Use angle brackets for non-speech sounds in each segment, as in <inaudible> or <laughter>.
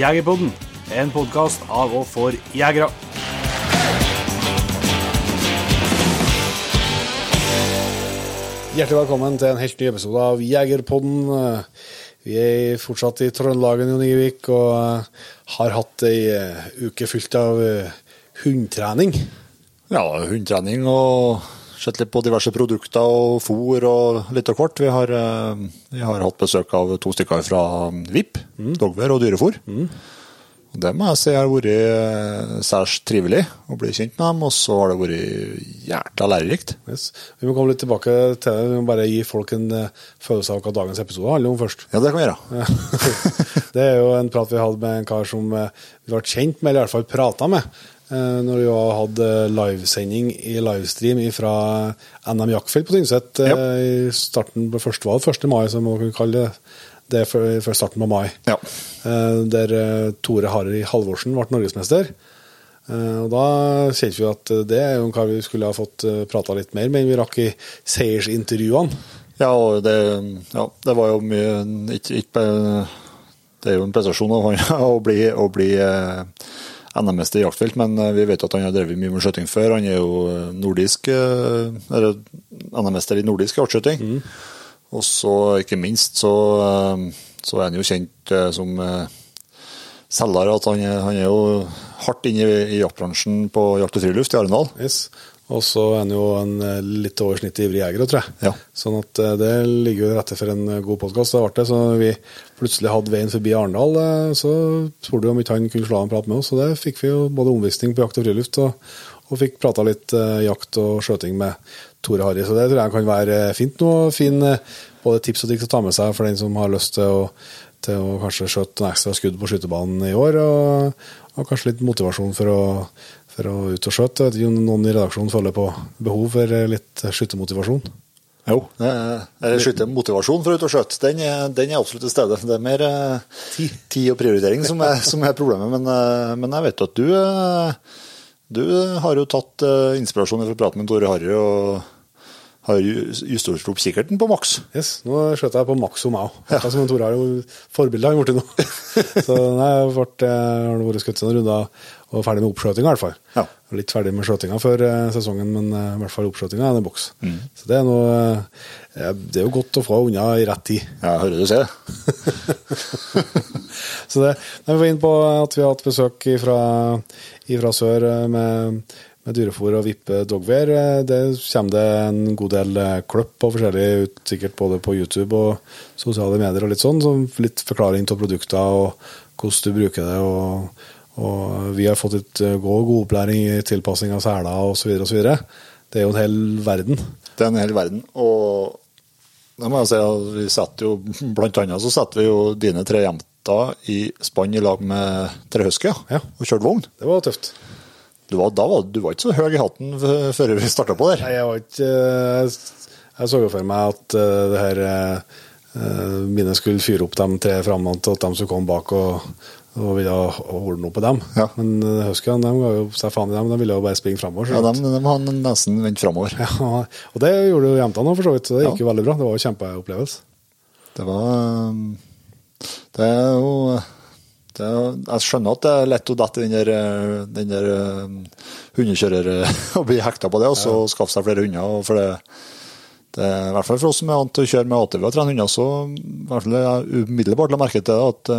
Jegerpodden, en podkast av og for jegere. Hjertelig velkommen til en helt ny episode av Jegerpodden. Vi er fortsatt i Trøndelagen, Jon Igevik, og har hatt ei eh, uke fylt av eh, hundtrening. Ja, hundtrening og sett litt på diverse produkter og fôr og litt av hvert. Vi har, eh, vi har hatt besøk av to stykker fra VIP, mm. Dogver og Dyrefôr. Mm. Det må jeg si har vært eh, særs trivelig å bli kjent med dem, og så har det vært jækla lærerikt. Yes. Vi må komme litt tilbake til det, vi må bare gi folk en følelse av hva dagens episode handler om først. Ja, det kan vi gjøre. <laughs> det er jo en prat vi hadde med en kar som vi ble kjent med, eller i hvert fall prata med, når vi hadde livesending i livestream fra NM Jaktfelt på Tynset ja. i starten på første, valg, det 1. mai, som man kan kalle det det før starten på mai. Ja. Eh, der eh, Tore Harry Halvorsen ble norgesmester. Eh, og Da kjente vi at det er jo hva vi skulle ha fått prata litt mer men vi rakk i seiersintervjuene. Ja, og det, ja, det var jo mye ikke, ikke, Det er jo en prestasjon å <laughs> bli, å bli NM-mester i jaktfelt, men vi vet at han har drevet mye med skjøting før. Han er jo nordisk, NM-mester i nordisk artskyting. Mm. Og så, ikke minst, så, eh, så, er han jo kjent eh, som eh, selger. at Han, han er jo hardt inne i, i jaktbransjen på Jakt og friluft i Arendal. Yes. Og så er han jo en litt over snittet ivrig jeger, tror jeg. Ja. Sånn at det ligger jo rette for en god podkast. Så vi plutselig hadde veien forbi Arendal, så spurte vi om ikke han kunne slå av en prat med oss. Og det fikk vi jo både omvisning på Jakt og friluft, og, og fikk prata litt jakt og skjøting med Tore Harry. Så det tror jeg kan være fint nå. Fin både tips og triks å ta med seg for den som har lyst til å, til å kanskje skjøte noen ekstra skudd på skytebanen i år. Og, og kanskje litt motivasjon for å, for å ut og skjøte. Noen i redaksjonen føler på behov for litt skyttermotivasjon? Jo, eller skyttermotivasjon for å ut og skjøte, den, den, er absolutt til stede. Det er mer tid, tid og prioritering som er, som er problemet. Men, men, jeg vet at du du har jo tatt inspirasjon fra praten med Tore Harry og har justert opp kikkerten på maks. Yes, nå skjøt jeg på maks om meg òg. Som Tore har jo forbilde han blitt nå. <laughs> så nei, jeg ble, har vært skutt noen runder og ferdig med oppskjøtinga i hvert fall. Ja. Litt ferdig med skjøtinga før eh, sesongen, men uh, i hvert fall oppskjøtinga er en boks. Mm. Så det er, noe, det er jo godt å få unna i rett tid. Ja, jeg hører du sier <laughs> så det, vi var inne på at vi har hatt besøk fra sør med med dyrefôr og vippe dogwear. Eh, det kommer det en god del kløpp klipp på forskjellig ut, sikkert både på YouTube og sosiale medier og litt sånn. Så litt forklaring av produkter og hvordan du bruker det. og, og vi har fått et eh, god, god opplæring i tilpassing av seler osv. osv. Det er jo en hel verden. Det er en hel verden. og da må jeg si, at vi setter jo, Blant annet så setter vi jo dine tre jenter i spann i lag med tre husker ja. og kjørte vogn. Det var tøft. Du var, da var, du var ikke så høy i hatten før vi starta på der? Nei, jeg var ikke Jeg, jeg så jo for meg at uh, det her uh, mine skulle fyre opp de tre framme til at de som kom bak og, og ville holde noe på dem. Ja. Men Huskene de ga jo seg faen i dem, de ville jo bare springe framover. Ja, de, de har nesten vendt framover. <laughs> Ja, og det gjorde jo jentene òg, for så vidt. Så det gikk jo veldig bra. Det var jo kjempeopplevelse. Det var Det er jo jeg skjønner at det er lett å dette i den der, eh, den der uh, hundekjører <laughs> og bli hekta på det, og så ja. skaffe seg flere hunder. for det, det I hvert fall for oss som er vant til å kjøre med ATV og trene hunder, så i hvert fall jeg umiddelbart la merke til det at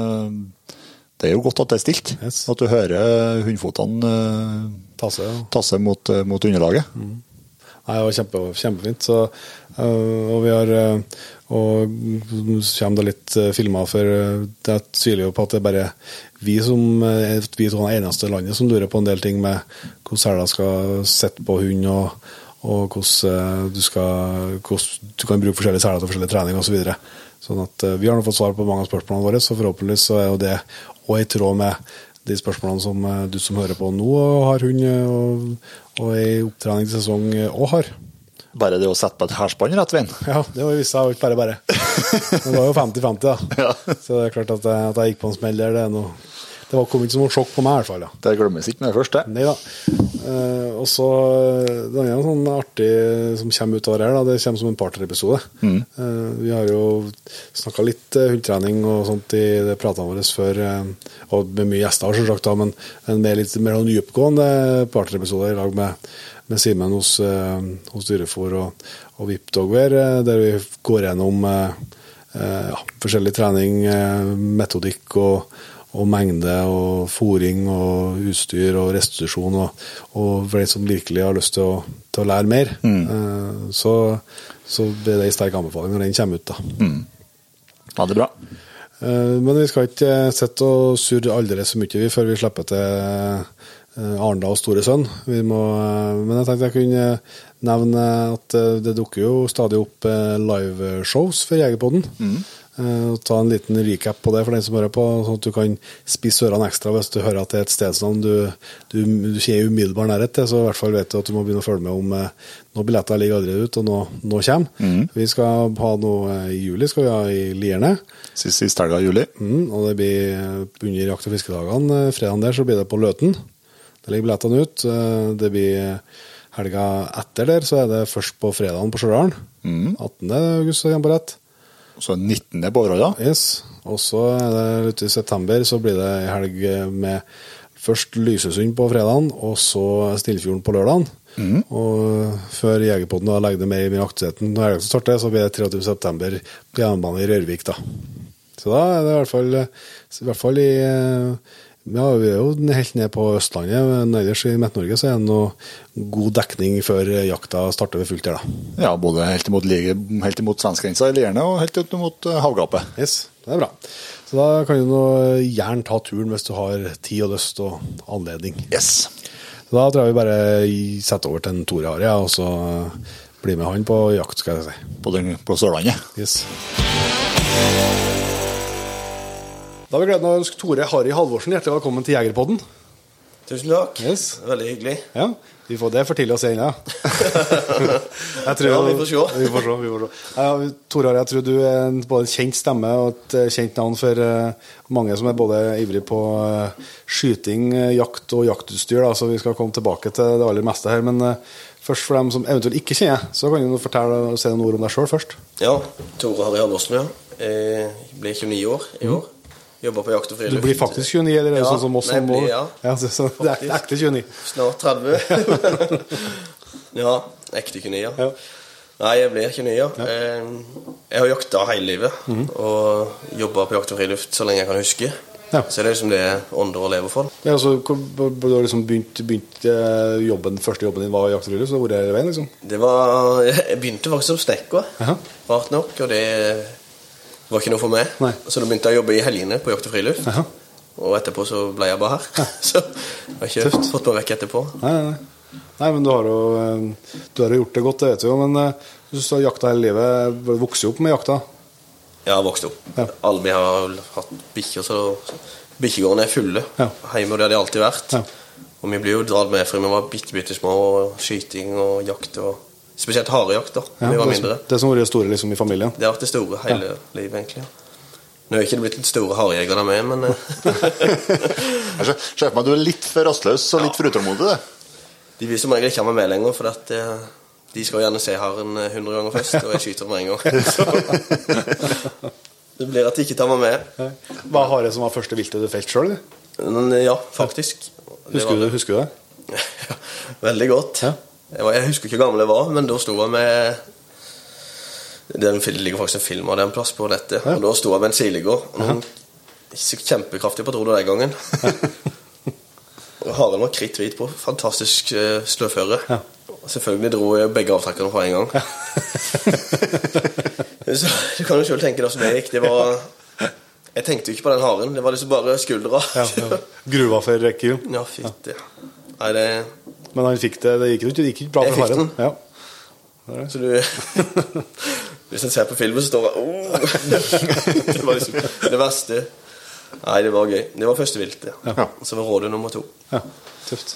det er jo godt at det er stilt. Yes. At du hører hundefotene ta tasse, ja. tasse mot, mot underlaget. Mm. Nei, det var kjempe, kjempefint. Så, og vi har og så kommer det litt uh, filmer, for uh, jeg tviler jo på at det er bare vi som er vi to eneste landet som lurer på en del ting med hvordan seler skal sitte på hund, og, og hvordan, du skal, hvordan du kan bruke forskjellige seler til forskjellig trening osv. Så videre. sånn at vi har nå fått svar på mange av spørsmålene våre, så forhåpentligvis så er jo det òg i tråd med de spørsmålene som du som hører på nå har hund og, og er i opptrening til sesong òg har bare det å sette på et hærspann rett veien. Ja, det var viste seg ikke bare bare. <laughs> Det var jo 50-50, da. Ja. Så det er klart at jeg, at jeg gikk på en smell der, det, noe, det kom ikke som noe sjokk på meg, i hvert fall. Ja. Det glemmes ikke med det første. Nei da. Eh, og så eh, Det er en sånn artig som kommer utover her. Da. Det kommer som en partnerepisode. Eh, vi har jo snakka litt eh, hundetrening og sånt i det pratene våre før, eh, og med mye gjester, selvsagt, da, men en mer, litt mer sånn dypgående partnerepisode i lag med, med Simen hos, eh, hos Dyrefôr og, og Vipdogwear, eh, der vi går gjennom eh, ja, forskjellig trening, metodikk og, og mengde og fòring og utstyr og restitusjon, og, og for de som virkelig har lyst til å, til å lære mer, eh, så, så blir det en sterk anbefaling når den kommer ut. da. Ha det bra. Men vi skal ikke sitte og surre aldri så mye vi før vi slipper til eh, Arendal store sønn. Vi må, eh, men jeg tenkte jeg kunne nevne at eh, det dukker jo stadig opp liveshows for Jegerpodden. Mm. og Ta en liten recap på det for den som hører på, sånn at du kan spisse ørene ekstra hvis du hører at det er et stedsnavn du, du, du kjenner umiddelbar nærhet til. Så i hvert fall vet du at du må begynne å følge med om når billetter ligger allerede ute, og nå, nå kommer. Vi skal ha noe i juli, skal vi ha i Lierne. Sist, sist helga i juli. Mm, og det blir under jakt- og fiskedagene. Fredagen der så blir det på Løten. Det ligger billettene ut. Eh, Det blir helga etter der, så er det først på fredagen på Stjørdal. 18. august, så kommer jeg på rett. Så 19. på Århalla. Yes. Og så er det ute i september, så blir det ei helg med først Lysesund på fredagen, og så Snillfjorden på lørdagen. Og før Jegerpodden da legger det med i min aktiviteten når helga starter, så blir det 23. september på hjemmebane i Rørvik, da. Så da er det i hvert fall, i, hvert fall i eh, ja, vi er jo helt ned på Østlandet, men ellers i Midt-Norge så er det noe god dekning før jakta starter ved fullt her, da. Ja, både helt imot, helt imot svenskegrensa i Lierne og helt ut mot eh, havgapet. Yes, det er bra. Så da kan du nå gjerne ta turen hvis du har tid og lyst og anledning. Yes. Så da tror jeg vi bare setter over til en Tore Harje, ja, og så blir med han på jakt, skal jeg si. På, den, på Sørlandet. Yes. Da har vi gleden av å ønske Tore Harry Halvorsen hjertelig velkommen til Jegerpodden. Tusen takk. Yes. Veldig hyggelig. Ja, vi får det for tidlig å se ennå. <laughs> Ja, vi får se. Vi får se, vi får se. Ja, Tore Harry, jeg tror du er en både kjent stemme og et eh, kjent navn for eh, mange som er både ivrig på eh, skyting, jakt og jaktutstyr. Da, så vi skal komme tilbake til det aller meste her. Men først for dem som eventuelt ikke kjenner, så kan du fortelle og si noen ord om deg sjøl først. Ja, Tore Harry Halvorsen, ja. Jeg ble 29 år i år. Jobber på jakt og friluft. Du blir faktisk 29, eller er det Ja, sånn som oss? som blir- ja. ja så, så, det er ekte 29. Snart 30. <laughs> <laughs> ja, ekte 29, ja. Ja. Nei, jeg blir 29, ja. Eh, Jeg har jakta hele livet. mm. Og jobba på jakt og friluft så lenge jeg kan huske. Ja. Så det er liksom det ånder og lever for. Ja, altså, du har liksom begynt, begynt eh, jobben, første jobben din var jakt og friluft, så hvor er det veien, liksom? Det var <laughs> Jeg begynte faktisk som snekker, rart nok. Og det var ikke noe for meg. Nei. Så da begynte jeg å jobbe i helgene på jakt og friluft. Aha. Og etterpå så ble jeg bare her. <laughs> så jeg har ikke Tøft. fått meg vekk etterpå. Nei, nei, nei. Men du har jo eh, Du har jo gjort det godt, det vet du jo. Men eh, du har jakta hele livet. Vokste jo opp med jakta. Jeg har vokst opp. Ja. Alle vi har hatt bikkjer, så bikkjegårdene er fulle. Ja. Hjemme, og det har de alltid vært. Ja. Og vi blir jo dratt med fra vi var bitte, bitte små, og skyting og jakt. og Spesielt harejakt da Ja, vi var mindre. det som har vært store liksom, i familien. Det har vært det store hele livet, egentlig. ja. Nå er ikke det blitt den store harejegeren der med men eh, <laughs> Jeg ser for meg du er litt for rastløs og litt for utålmodig. det. de vil som regel ikke ha meg med lenger, for at, eh, de skal gjerne se haren eh, 100 ganger først, og jeg skyter med en gang. <laughs> Det blir at de ikke tar meg med. Hva hare det som var første viltet du felt sjøl? Eh, ja, faktisk. Husker, var- det. husker du det? <laughs> Veldig godt. Ja. Jeg, husker ikke hvor gammel jeg var, men da sto jeg med Det ligger faktisk en film av det en plass på nettet. Ja. Og Da sto jeg med en siligård. Og noen kjempekraftige patroner den gangen. <laughs> Haren var kritthvit på. Fantastisk uh, sløvføre. Ja. Selvfølgelig dro jeg begge avtrekkerne på en gang. <laughs> Så Du kan jo selv tenke deg hvordan det gikk. Det var Jeg tenkte jo ikke på den haren. Det var liksom bare skuldra. Ja, ja. Gruva for rekker jo. Ja, fytti. Nei, det Men han fikk det. Det gikk, ikke- det gikk ikke bra for faren. Ja. Det det. Så du <laughs> Hvis en ser på filmen, så står det oh. <laughs> Det var liksom det verste. Nei, det var gøy. Det var første vilt. Ja. Ja. Så var rådet nummer to. Ja, tøft.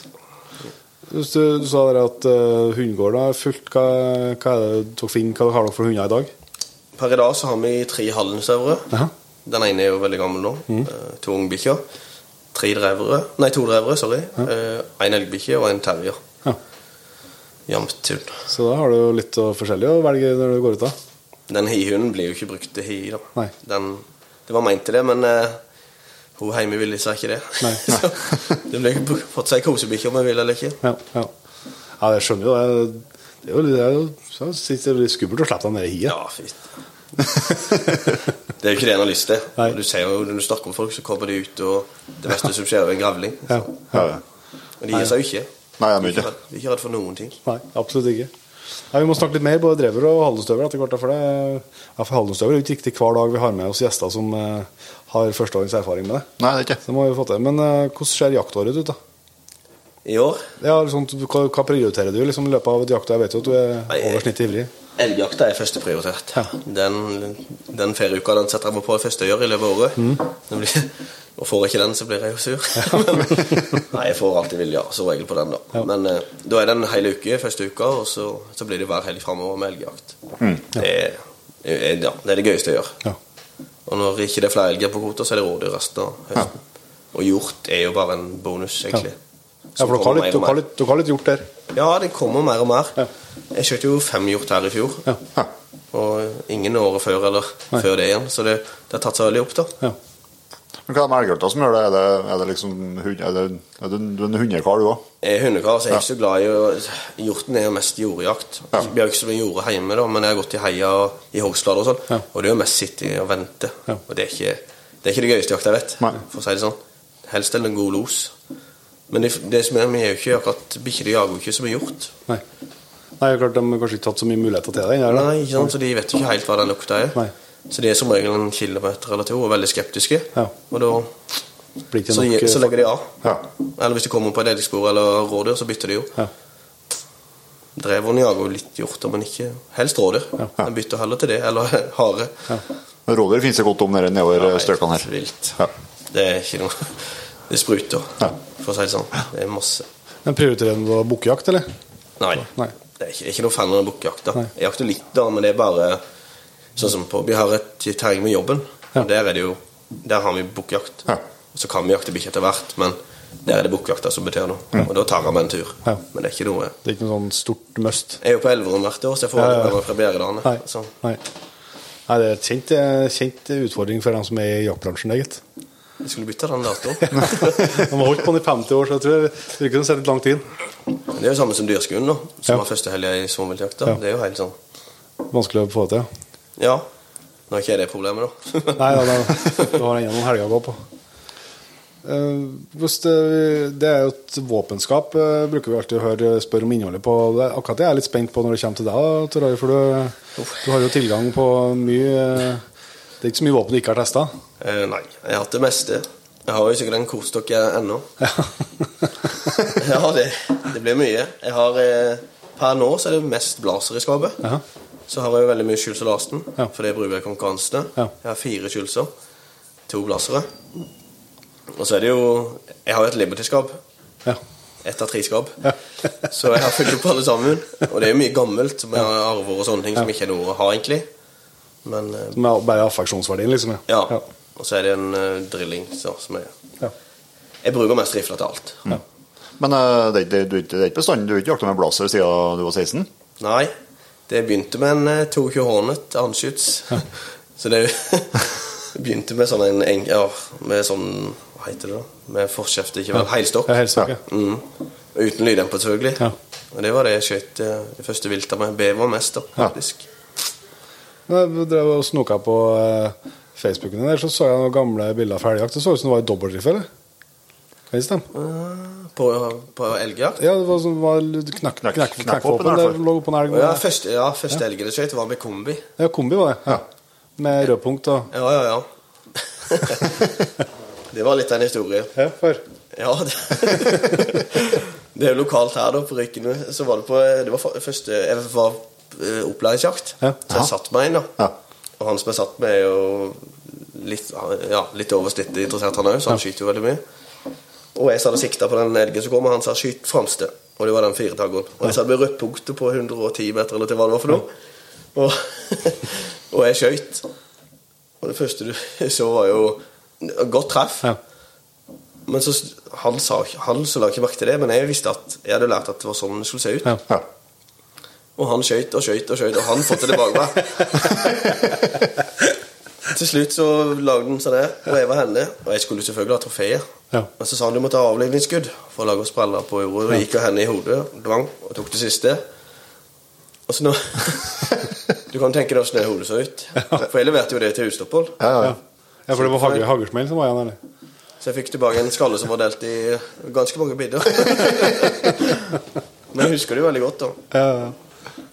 Du, du sa der at uh, hundegården er fullt. Hva, hva er det dere finner? Hva har dere for hunder i dag? Per i dag så har vi tre Hallensaure. Den ene er jo veldig gammel nå. Mm. eh, To ungbikkjer. Tre drevere Nei, to drevere, sorry. Ja. en elgbikkje og en terrier. Ja. Jamtun. Så da har du jo litt forskjellig å velge når du går ut, da. Den hihunden blir jo ikke brukt til hi, da. Nei. Den, det var meint til det, men eh, hun hjemme ville seg ikke det. Nei. <laughs> Så det ble fått seg kosebikkje om hun vil eller ikke. Ja, ja. ja jeg skjønner jo det. Det er jo, det er jo det er litt skummelt å slippe den ned i hiet. Ja, fint. Det er jo ikke det en har lyst til. Nei. Du ser jo Når du snakker med folk, så kommer de ut, og det verste som skjer, er en gravling. Ja. Ja, ja. Men de gir seg jo ikke. Nei, jeg De er ikke de er ikke redd for noen ting. Nei, absolutt ikke. Nei, vi må snakke litt mer både drever og haldenstøver etter hvert. For, det, ja, for haldenstøver er jo ikke riktig hver dag vi har med oss gjester som uh, har førsteårings erfaring med det. Nei, det er ikke. Så det må vi få til. Men uh, hvordan ser jaktåret ut, da? I år Ja, liksom, hva, hva prioriterer du liksom, i løpet av et jaktår? Jeg vet jo at du er over snittet ivrig. Elgjakta er førsteprioritert. Ja. Den, den ferieuka den setter jeg meg på det første øyre gjør i løpet av året. Mm. Det blir, og får jeg ikke den, så blir jeg jo sur. <laughs> Nei, jeg får alltid vilja, som regel på den, da. Ja. Men eh, da er det en hel uke første uka, og så, så blir det hver helg framover med elgjakt. Det, er, er- ja, det er det gøyeste jeg gjør. Ja. Og når ikke det er flere elger på kvota, så er det rådyr resten av høsten. Og hjort er jo bare en bonus, egentlig. Ja, for dere har, litt, litt gjort der. Ja, det kommer mer og mer. Ja. Jeg kjøpte jo fem hjort her i fjor. Ja. Og ingen året før eller Nei. før det igjen. Så det, det har tatt seg veldig opp, da. Ja. Men hva er det med elghjorta som gjør det? Er det, er det liksom hund- er det, er det, du er en hundekar, du òg? Jeg er hundekar, så jeg er ikke så glad i å Hjorten er jo mest jordjakt. Ja. Vi har jo ikke så mye jorde hjemme, da, men jeg har gått i heia og i hogstlader og sånn. Ja. Og det er jo mest sitte og vente. Ja. Og det er, ikke, det er ikke det gøyeste jakta jeg vet, Nei. for å si det sånn. Helst er en god los. Men det, det som er, vi er jo ikke akkurat Bikkjer jager jo ikke som er hjort. Nei. Nei, klart De har kanskje ikke tatt så mye muligheter til det. eller? Nei, ikke sant? Så de vet ikke helt hva den lukta er. Nei. Så de er som regel en kilometer eller to og veldig skeptiske. Ja. Og da Blir ikke så, nok, så legger de av. Ja. Eller hvis de kommer på et elgspor eller rådyr, så bytter de jo. Ja. Dreveren jager jo litt hjorter, men ikke helst rådyr. Ja. Den bytter heller til det, eller <laughs> hare. Ja. Men Rådyr finnes det godt om nede nedover Ja, strøkene her. Vilt. Ja. Det er ikke noe Det spruter, Ja. for å si det sånn. Det er masse. Men Prioriterer du bukkejakt, eller? Nei. Nei. Det er ikke, ikke noe fan av bukkejakt. Jeg jakter litt, da, men det er bare sånn som på Vi har et terreng med jobben, Ja. der er det jo Der har vi bukkejakt. Ja. Så kan vi jakte bikkje etter hvert, men der er det bukkjakta som betyr noe. Og da tar vi meg en tur. Ja. Men det er ikke noe Det er ikke noe sånn stort must? Jeg er jo på Elverum hvert år, så jeg får Ja, ja, fra Bjerredalene. Nei. Nei. Nei, det er et kjent, eh, kjent utfordring for dem som er i jaktbransjen, gitt. Jeg skulle bytte den datoen. <laughs> De har holdt på den i 50 år, så jeg tror det virker som det litt lang tid. Det er jo samme som Dyrskuen, da. Som Ja. var første helga i sommerviltjakta. Ja. Det er jo helt sånn Vanskelig å få til. Ja. Nå er ikke jeg det problemet, da. <laughs> Nei, da, da, du har ennå noen helger å gå på. Eh, det, er jo et våpenskap, eh, bruker vi alltid å høre spørre om innholdet på. Det, akkurat det er jeg litt spent på når det kommer til deg, da, for du, du har jo tilgang på mye eh, Det er ikke så mye våpen du ikke har testa. Eh, nei, jeg har hatt det meste. Jeg har jo sikkert en kortstokk ennå. ja, <laughs> det, det blir mye. Jeg har eh, Per nå så er det mest blazer i skapet. Ja. Så har jeg jo veldig mye skyls og lasten, Ja. for det bruker jeg i konkurransene. Ja. Jeg har fire skylser, to blazere. Og så er det jo Jeg har jo et Liberty-skap. ja. Ett av tre skap. Ja. <laughs> så jeg har fylt opp alle sammen. Og det er jo mye gammelt med arver og sånne ting som ikke er noe å ha, egentlig. Men eh, Som er bare affeksjonsverdien, liksom. ja. Ja. Og så er det en uh, drilling så, som er ja. Jeg bruker mest rifle til alt. ja. Men uh, det, er ikke- det, det er ikke bestandig du har ikke jakta med blazer siden du var 16? Nei, det begynte med en uh, 22 Hornet anskyts. <laughs> så det det <laughs> begynte med sånn en, en ja, med sånn Hva heter det da? Med forkjefte, ikke vel? Heilstokk. Ja, helstokk, ja. Mm. Uten lyddemper, selvfølgelig. Ja. Og det var det jeg skjøt eh, det første viltet med. Bever mest, da, Ja. faktisk. vi jeg drev og snoka på eh, Facebooken din, så så jeg noen gamle bilder fra elgjakt. Det så ut som det var i dobbeltriffel. Kan det stemme? Eh, På, på elgjakt? Ja, det var som var knakk, knakk, knakk, knakkvåpen, der lå på en elg. Ja, første, ja, første elgen jeg skjøt, var med kombi. Ja, kombi var det. Ja. Med rødpunkt og Ja, ja, ja. <laughs> det var litt av en historie. Ja, for. Ja, det, <laughs> det er jo lokalt her da, på Rykene. Så var det på Det var første Jeg var eh, opplæringsjakt. Ja. Så jeg satt meg inn, da. Ja. Og han som er satt med, er jo litt, ja, litt over snittet interessert, han òg, så han skyter jo veldig mye. Og jeg og sikta på den elgen som kom, og han sa 'skyt fremste'. Og det var den firetaggeren. Og jeg satt med rødt punkt på 110 meter, eller hva det var for noe. Og, <laughs> og jeg skøyt. Og det første du <laughs> så, var jo godt treff. Ja. Men så, han, sa, han så la ikke merke til det, men jeg visste at jeg hadde lært at det var sånn det skulle se ut. Ja. Og han skøyt og skøyt og skøyt, og han fått det meg. Til slutt så lagde han seg det, og jeg var heldig. Og jeg skulle selvfølgelig ha trofeet. Ja. Men så sa han du måtte ha avledningsskudd for å lage oss spreller på jordet. Og gikk av henne i hodet, dvang, og tok det siste. Og så nå <laughs> Du kan tenke deg hvordan det hodet så ut. For jeg leverte jo det til utstopphold. Ja, ja. Ja, for det var hagl, haglsmell som var igjen, eller? Så jeg fikk tilbake en skalle som var delt i ganske mange bidder. <laughs> Men jeg husker det jo veldig godt, da. Ja, ja.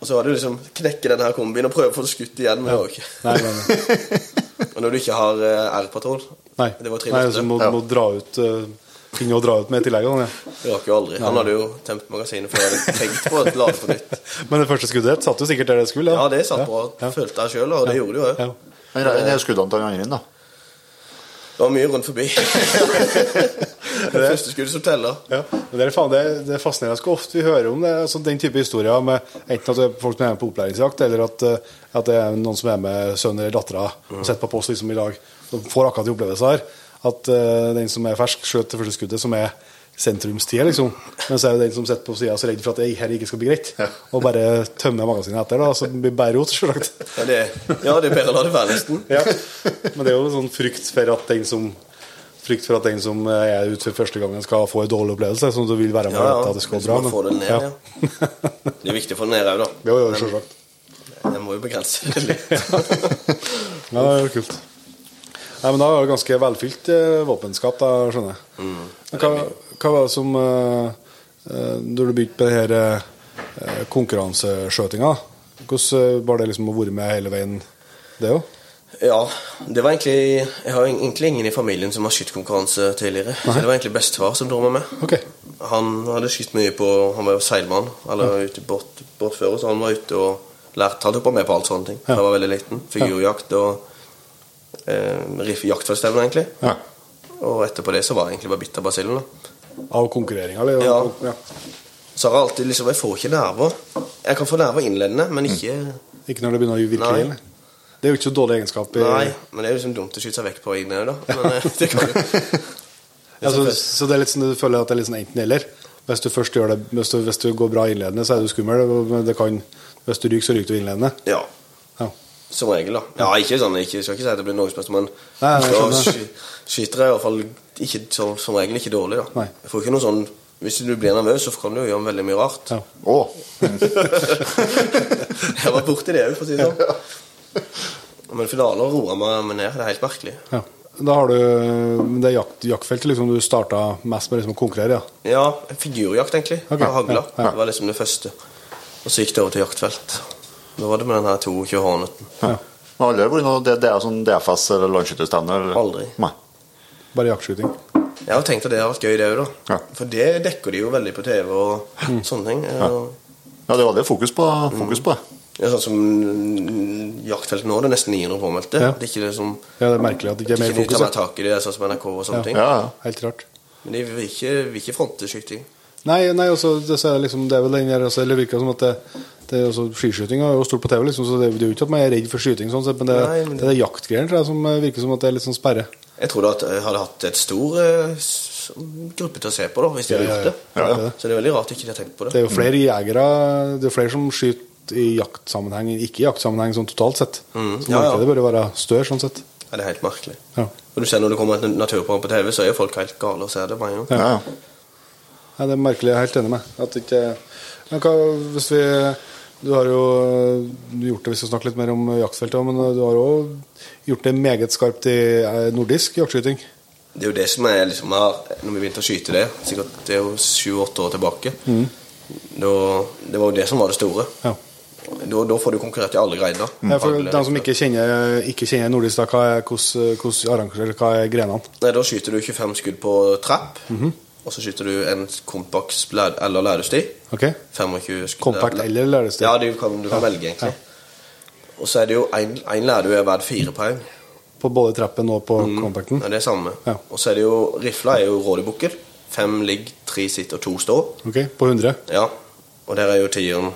Og så var det liksom knekke denne her kombien og prøve å få det skutt igjen. Men ja. ikke. Nei, nei, nei. <laughs> Og når du ikke har uh, R-patrol nei. Det var nei så må, Ja. må dra ut uh, Finne å dra ut med i tillegg. Ja. Det rakk jo aldri. Han hadde jo tømt magasinet før jeg hadde tenkt på å lade på nytt. <laughs> Men det første skuddet satt jo sikkert der det skulle. Ja, det satt bra. Følte jeg sjøl, og det gjorde det jo òg. Ja. Men det er skuddene til han andre inn, da. Det var mye rundt forbi. <laughs> det første skuddet som teller. Ja, det er, faen, det, er, det er fascinerende hvor ofte vi hører om det, altså den type historier med enten at det er folk som er med på opplæringsjakt, eller at, eh, at det er noen som er med sønnen eller dattera og sitter på post liksom i lag. De får akkurat de opplevelsene her. At uh, den som er fersk, skjøt det første skuddet, som er sentrumstida, liksom. Men så er det den som sitter på sida så redd for at det her ikke skal bli greit, og bare tømmer magasinet etter, da, så det blir bare rot, selvsagt. Ja, det, er bedre å la det være, nesten. Ja. Men det er jo sånn frykt for at den som Frykt for at den som er ute for første gangen, skal få en dårlig opplevelse. Sånn at du vil være med Ja, ja. at det skal gå bra. Men, det ned, ja. Det er viktig å få det ned òg, da. Jo, jo, selvsagt. Jeg må jo begrense det <laughs> litt. Ja, det er jo kult. Nei, men da er det ganske velfylt eh, våpenskap, da, skjønner jeg. Mm. Hva, hva var det som eh, eh, Når du begynte på det her eh, konkurranseskjøtinga, hvordan var det liksom å være med hele veien, det òg? Ja, det var egentlig Jeg har egentlig ingen i familien som har skytterkonkurranse tidligere. Så det var egentlig bestefar som dro meg med. Ok. Han hadde skutt mye på Han var jo seilmann, eller ute i båt, båtfører, så han var ute og lærte Han hoppa med på alt sånne ting. Da jeg var veldig liten. Figurjakt og eh, riff- egentlig. Ja. Og etterpå det så var jeg egentlig bare bitt av basillen. Av konkurreringa, eller? Ja. ja. Så har jeg alltid liksom Jeg får ikke nerver. Jeg kan få nerver innledende, men ikke Ikke når det begynner å virke ille? Det er jo ikke så dårlig egenskap. i- Nei, men det er jo liksom dumt å skyte seg vekk på egne da. Men eh, <laughs> det kan jo Ja, så, så det er litt sånn, du føler at det er litt sånn enten-eller. Hvis du først gjør det Hvis du, hvis du går bra innledende, så er du skummel. Men det kan, hvis du ryker, så ryker du innledende. Ja. Som regel, da. Ja, ikke sånn, ikke, skal ikke si at det blir norgesmester, men Nei, jeg sky- skyter jeg i hvert fall ikke, som, som regel ikke dårlig. da Nei. Jeg får ikke noe sånn Hvis du blir nervøs, så kan du jo gjøre veldig mye rart. Ja. Oh. <laughs> jeg har vært borti det òg, for å si det sånn. Men finaler roer meg ned. Det er helt merkelig. Ja. Da har du Det jakt, jaktfeltet liksom du starta mest med liksom å konkurrere, ja. Ja, figurjakt, egentlig. Okay. Hagla. ja, ja. Det var liksom det første. Og så gikk det over til jaktfelt. Da var det med den her 22 Horneten. ja. Men aldri vært noe det, det er sånn DFS eller landskytterstevne? Aldri. Nei. Bare jaktskyting. Jeg har tenkt at det har vært gøy, det òg, da. Ja. For det dekker de jo veldig på TV og sånne ting. Ja. Ja, det var det fokus på, fokus på det. Ja, sånn som jaktfeltet jaktfelt nå, det er nesten 900 påmeldte. Ja. Det er ikke det som Ja, det er merkelig at det ikke er ikke mer de fokus. tar mer tak i det, sånn som NRK og sånne Ja. ting. Ja, ja. Helt rart. Men de vil ikke, vil ikke fronte skyting. Nei, nei også, det, så er liksom, det er vel den der også, Det virker som at det, det er også Skiskyting er jo stort på TV, liksom, så det, det er jo ikke at man er redd for skyting, sånn men det, Nei, men det er det jaktgreiene som eh, virker som at det er litt sånn sperre. Jeg tror at jeg hadde hatt et stor uh, gruppe til å se på, da, hvis de Ja, hadde gjort det. ja. Ja, ja. Så det er veldig rart ikke de har tenkt på Det det. er jo flere jegere Det er flere som skyter i jaktsammenheng, ikke i jaktsammenheng sånn totalt sett. Mm, Så ja, ja. markedet bør jo være større, sånn sett. Ja, det er helt merkelig. Ja. Og du ser når det kommer et naturprogram på TV, så er jo folk helt gale og ser det med en gang. Ja, ja. Det er merkelig, jeg er helt enig med. At ikke hva hvis vi Du har jo gjort det, vi skal snakke litt mer om jaktfeltet, men du har òg gjort det meget skarpt i eh, nordisk jaktskyting. Det er jo det som er liksom her, Når vi begynte å skyte det, sikkert det er jo sju-åtte år tilbake da, Det var jo det som var det store. Ja. Da, da får du konkurrert i alle greiner. Ja, for De som ikke kjenner, ikke kjenner nordisk, da, hva er, hvordan, hvordan arrangerer, hva er grenene? Nei, Da skyter du 25 skudd på trapp. Og så skyter du en kompakt eller lærdusti. Ok? 25 skudd Kompakt eller lærdusti? Ja, du kan, du kan velge, egentlig. Og så er det jo én lærdu er verdt fire poeng. På både trappen og på kompakten Ja, det er samme. Ja. Og så er det jo Rifla er jo rådebukkel. Fem ligg, tre sitter og to står. Ok, På 100? Ja. Og der er jo tieren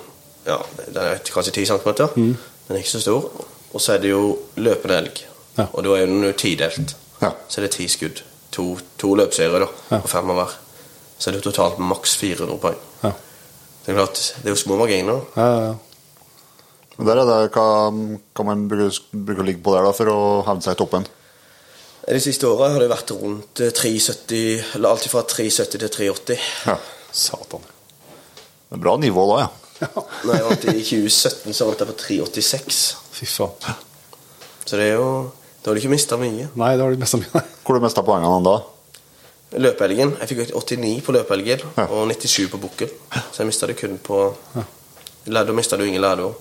Ja, den er kanskje 10 cm. Den er ikke så stor. Og så er det jo løpende elg. Ja. Og da er den jo tidelt. Ja. Så er det ti skudd. To, to løpserier da, Ja. på fem av hver. Så er det totalt maks 400 poeng. Ja. Det er klart, det er jo små marginer. Ja, ja, ja. Der er det hva, kan man bruke, å ligge på der da, for å hevde seg i toppen. De siste åra har det vært rundt eh, 370, eller alt fra 370 til 380. Ja. Satan. Det er bra nivå da, ja. Jeg vant i 2017, så vant jeg på 386. Fy faen. Så det er jo Da har du ikke mista mye. Nei, det har du mista mye. Hvor har du mista poengene da? Løpehelgen. Jeg fikk 89 på løpehelgen Ja. og 97 på bukkel. Så jeg mista det kun på Lærdom mista du ingen lærdom.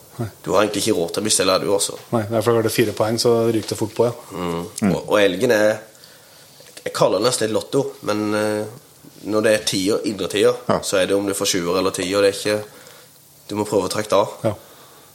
Du har egentlig ikke råd til å miste lærdom også. Nei, det er det fire poeng, så ryker det fort på, ja. Mm. Og, og elgen er Jeg kaller det nesten et lotto, men eh, når det er tier, indre tier, Ja. så er det om du får sjuer eller tier. Det er ikke Du må prøve å trekke det av. Ja.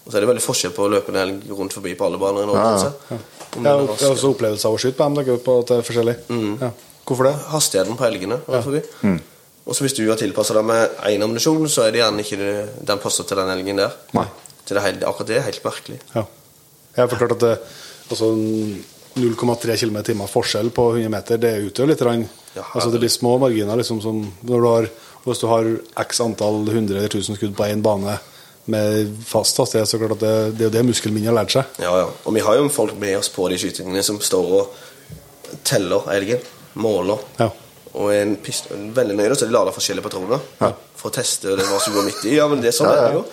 Og så er det veldig forskjell på å løpe en helg rundt forbi på alle baner i Norge. Ja, ja. er jeg har også opplevelse av å skyte på dem, på at det er forskjellig. Ja. Hvorfor det? hastigheten på elgene. Ja. Mm. Og så hvis du har tilpassa deg med én ammunisjon, så er det gjerne ikke det, den passer til den elgen der. Nei. Til det hele, akkurat det er helt merkelig. Ja. Jeg har forklart at det, altså 0,3 km i timen forskjell på 100 meter, det utgjør litt. grann. Ja, altså, det blir små marginer. liksom som når du har, Hvis du har x antall 100 eller 1000 skudd på én bane med fast hastighet, så klart at det, det er jo det muskelminnet har lært seg. Ja, ja. Og vi har jo folk med oss på de skytingene som står og teller elgen, måler. Ja. Og en pist veldig nøye, så de lader forskjellige patroner for å teste det, hva som går midt i. Ja, men det er sånn er det jo.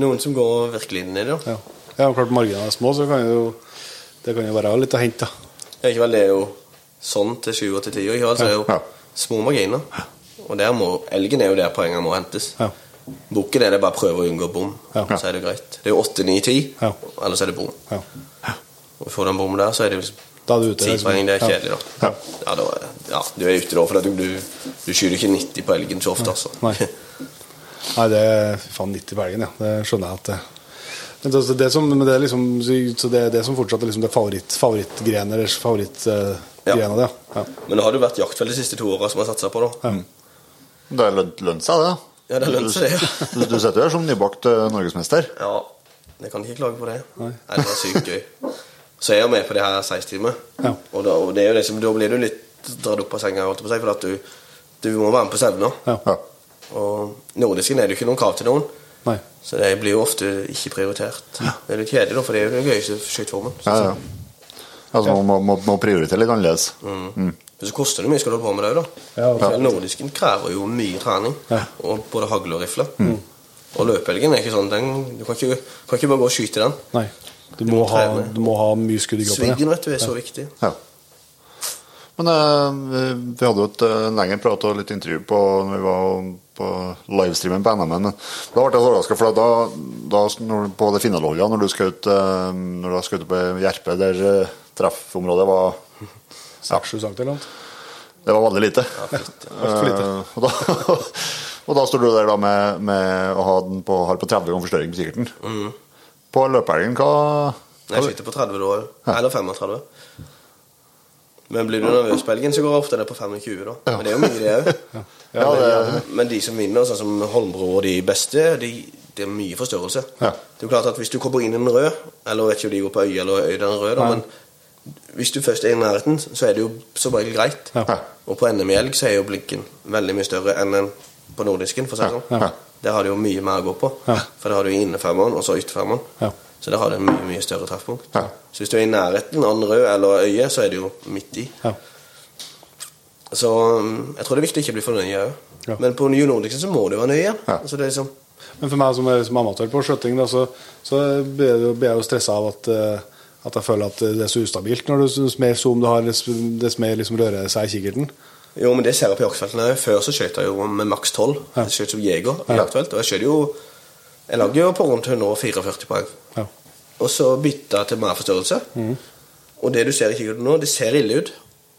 Noen som går virkelig inn i det. Ja. ja, klart marginene er små, så kan jo, det kan jo være litt å hente. Ja, ikke vel, det er jo sånn til 20 og til 10. ikke vel, så er jo Ja. små marginer. Og der må, elgen er jo der poengene må hentes. Ja. Bukken er det bare å prøve å unngå bom, Ja. så er det greit. Det er jo 8, 9, 10, Ja. ellers er det bom. Ja. Og får du en bom der, så er det jo Da er du ute. 10 liksom. poeng, det er kjedelig, da. Ja. Ja, da er, ja, du er ute da, for du, du, du skyter ikke 90 på elgen så ofte, altså. Nei. Nei, det er faen 90 på elgen, ja. Det skjønner jeg at det Men det, det, som, men det er liksom Så det er det som fortsatt er liksom det favoritt, favorittgrenen eller favorittgrenen Ja. uh, det, ja. ja. Men det har jo vært jaktfelt de siste to åra som har satsa på, da. Det har lønt seg, det. Ja, det lønner seg, det, Du, du sitter jo her som nybakt eh, norgesmester. Ja, jeg kan ikke klage på det. Nei. Nei, det var sykt gøy. Så er jeg med på det her 16-timer. Ja. Og, da, og det er jo liksom, da blir du litt dratt opp av senga, holdt jeg på seg for at du, du må være med på stevner. Ja. Ja. Og nordisken er det jo ikke noen krav til noen, Nei. så det blir jo ofte ikke prioritert. Det er litt kjedelig, da, for det er jo den gøyeste skøyteformen. Ja, ja. Altså, man må, må, må prioritere litt annerledes. Men så koster det mye skal du holde på med det òg, da. Ja, okay. Nordisken krever jo mye trening. Ja. Og både hagle og rifle. Og løpehelgen er ikke sånn den, Du kan ikke, kan ikke bare gå og skyte den. Nei. Du må, må ha, du må ha mye skudd i kroppen. Sviggen vet du, er så viktig. Ja. Men eh, vi- hadde jo et uh, lengre prat og litt intervju på når vi var på livestreamen på NM. Men da ble jeg så overraska, for da, da når, på det finalolja, når du skjøt du skutt på Gjerpe, der uh, treffområdet var Ja. 6-7 cm eller noe. Det var veldig lite. Altfor lite. Eh, og, da, <laughs> og da står du der da med, med å ha den på, har på 30 ganger forstørring på kikkerten. Mm. På løpehelgen, hva, Jeg skyter på 30 da òg. Eller 35. Men blir du nervøs på elgen, så går ofte det på 25. da Men det er jo mye, det òg. <laughs> Ja, Ja, Men de som vinner, sånn som Holmbro og de beste, de, det er mye forstørrelse. Ja. Det er jo klart at Hvis du kommer inn i en rød, eller vet ikke om de går på øye eller øye den røde, men hvis du først er i nærheten, så er det jo som regel greit. Ja. Og på NM i elg så er jo blinken veldig mye større enn en på nordisken. for å si det sånn. Ja. Der har du jo mye mer å gå på. Ja. For der har du innefermeren og så ytterfermeren. Ja. Så der har du en mye mye større treffpunkt. Ja. Så hvis du er i nærheten av en rød eller øye, så er det jo midt i. Ja. Så um, jeg tror det er viktig å ikke bli for nøye òg. Ja. Men på New Nordicsen så må du være nøye. Altså, det er liksom, Men for meg som er som amatør på skjøting, da, så, så blir jeg jo- stressa av at, eh, at jeg føler at det er så ustabilt når du dess mer zoom du har, dess mer liksom rører seg i kikkerten. jo, men det ser jeg på jaktfeltene. Før så skøyt jeg jo med maks 12. Jeg skøyt som jeger i Ja. jaktfelt. Og jeg skjøt jo Jeg lagde jo på rundt 144 poeng. Ja. Og så bytta jeg til mer forstørrelse. Mm. Og det du ser i kikkerten nå, det ser ille ut.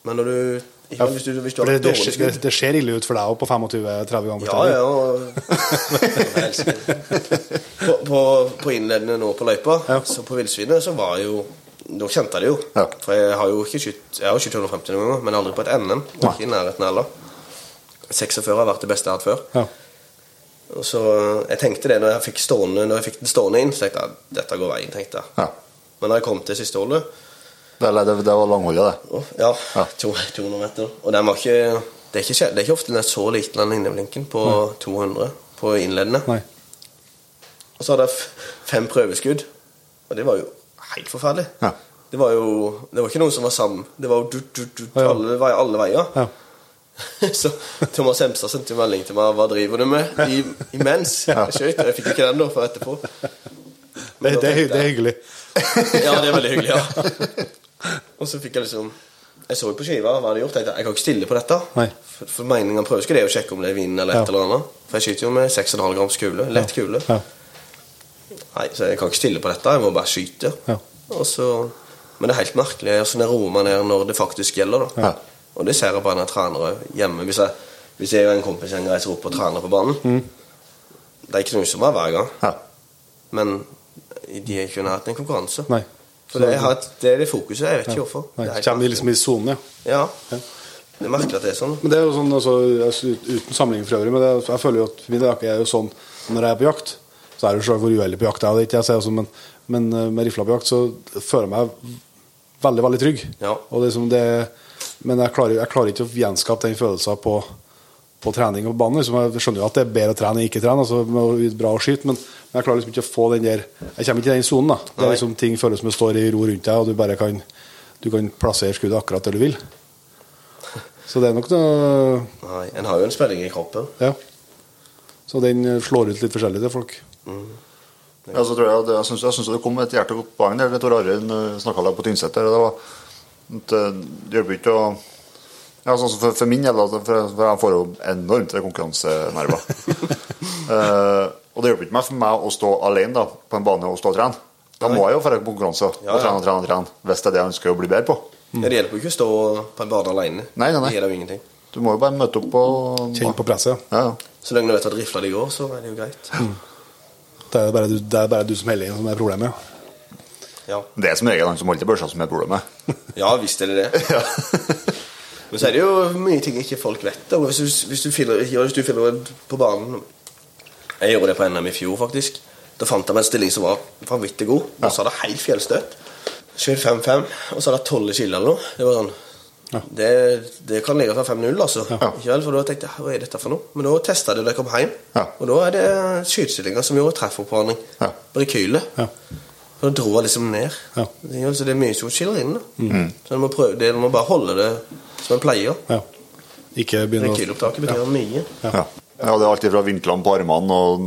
Men når du ikke, hvis du, hvis du har det, det, det, det ser ille ut for deg òg på 25-30 ganger Ja, forstørring. ja. det. på, på, på innledende nå på løypa, Ja. så på villsvinet, så var jo Da kjente jeg det jo. Ja. For jeg har jo ikke skutt Jeg har skutt 150 noen ganger, men aldri på et NM. Og ikke i nærheten heller. 46 har vært det beste jeg har hatt før. Ja. Og så Jeg tenkte det når jeg fikk, stående, når jeg fikk den stående inn, så tenkte jeg dette går veien. tenkte jeg Ja. Men da jeg kom til siste hullet, Det, det, det var langholdet, det. Ja, Ja. 200 meter. Og den var ikke Det er ikke, det er ikke ofte den er så liten, den inneblinken, på 200 på innledende. Nei. Og så hadde jeg fem prøveskudd, og det var jo helt forferdelig. Ja. Det var jo Det var ikke noen som var sammen. Det var jo du, du, du, Ja. alle, alle veier. Ja. <laughs> Så Thomas Hemstad sendte jo melding til meg Hva driver du med I, imens jeg skøyt. Jeg fikk ikke den da for etterpå. Det, det, det er hyggelig. <laughs> Ja, det er veldig hyggelig, ja. <laughs> <laughs> Og så fikk jeg liksom Jeg så på skiva hva hadde gjort. Jeg tenkte jeg kan ikke stille på dette. Nei. For, for meningen prøver prøveskudd er å sjekke om det er vin eller et Ja. eller annet. For jeg skyter jo med 6,5 grams kule. Lett kule. Ja. Nei, så jeg kan ikke stille på dette. Jeg må bare skyte. Ja. Og så, men det er helt merkelig hvordan jeg roer meg ned når det faktisk gjelder. da Ja. Og det ser jeg bare når jeg trener hjemme. Hvis jeg, hvis jeg og en kompis en gang reiser opp og trener på banen Det er ikke noe som er hver gang, Ja. men de er ikke i nærheten av en konkurranse. Nei. For det, jeg har det er det fokuset. Jeg vet ikke hvorfor. Nei. Det er Kommer vi liksom i sonen, ja. Ja. Det er merkelig at det er sånn. Men det er jo sånn, altså, altså, Uten sammenligning for øvrig, men det, jeg føler jo at min del er jo sånn når jeg er på jakt, så er det jo selv hvor uheldig på jakt jeg er, det ikke jeg sier også, men, men eh, med rifla på jakt så føler jeg meg veldig, veldig trygg. Ja. Og det er det, men jeg klarer, jeg klarer ikke å gjenskape den følelsen på, på trening og på banen. Liksom, jeg skjønner jo at det er bedre å trene enn ikke trene, altså, bra å skyte, men, men jeg klarer liksom ikke å få den der Jeg kommer ikke i den sonen. da. Det er liksom Ting føles som det står i ro rundt deg, og du bare kan, du kan plassere skuddet akkurat der du vil. Så det er nok noe Nei, En har jo en spenning i kroppen. ja. Så den eh, slår ut litt forskjellig til folk. Ja, så tror jeg, det, jeg syns, det kom et hjertegodt poeng der. Tor Arild snakka på Tynset Det var at eh, det hjelper ikke å ja, sånn som for, for min del, for, for jeg får jo enormt konkurransenerver. <laughs> uh, og det hjelper ikke meg for meg å stå alene da, på en bane og stå og trene. Da må jeg jo dra på konkurranse og Ja, og trene og trene, og trene hvis det er det jeg ønsker å bli bedre på. Ja, det hjelper jo ikke å stå på en bane alene. Nei, nei, nei. Det gjelder jo ingenting. Du må jo bare møte opp og Kjenne på presset. Ja, ja. Så lenge du vet at rifla di går, så er det jo greit. Det er bare du, det er bare du som heller som er problemet. ja. Ja, Det er som regel han som holder til børsa som er problemet. ja visst er det det. <laughs> Men så er det jo mye ting ikke folk vet. Da. Hvis du, hvis du finner, hvis du finner på banen Jeg gjorde det på NM i fjor, faktisk. Da fant jeg meg en stilling som var vanvittig god. Og så hadde jeg helt fjellstøt. Skjøt 5-5, og så hadde jeg 12 kilo eller noe. Det var sånn Ja. det, det kan ligge fra 5-0, altså. Ja. Ikke vel? For da tenkte jeg hva er dette for noe? Men da testa jeg det da jeg kom hjem. Ja. Og da er det skytestillinga som gjorde treffoppvarming. Ja. Rekylet. Ja. Da dro jeg liksom ned. Ja. Det Så det er mye som skiller inn. Da. Så du må, prøve, det, du må bare holde det som en pleier. ja. Ikke begynne å Rekylopptaket betyr mye. Ja. ja, det er alltid fra vinklene på armene og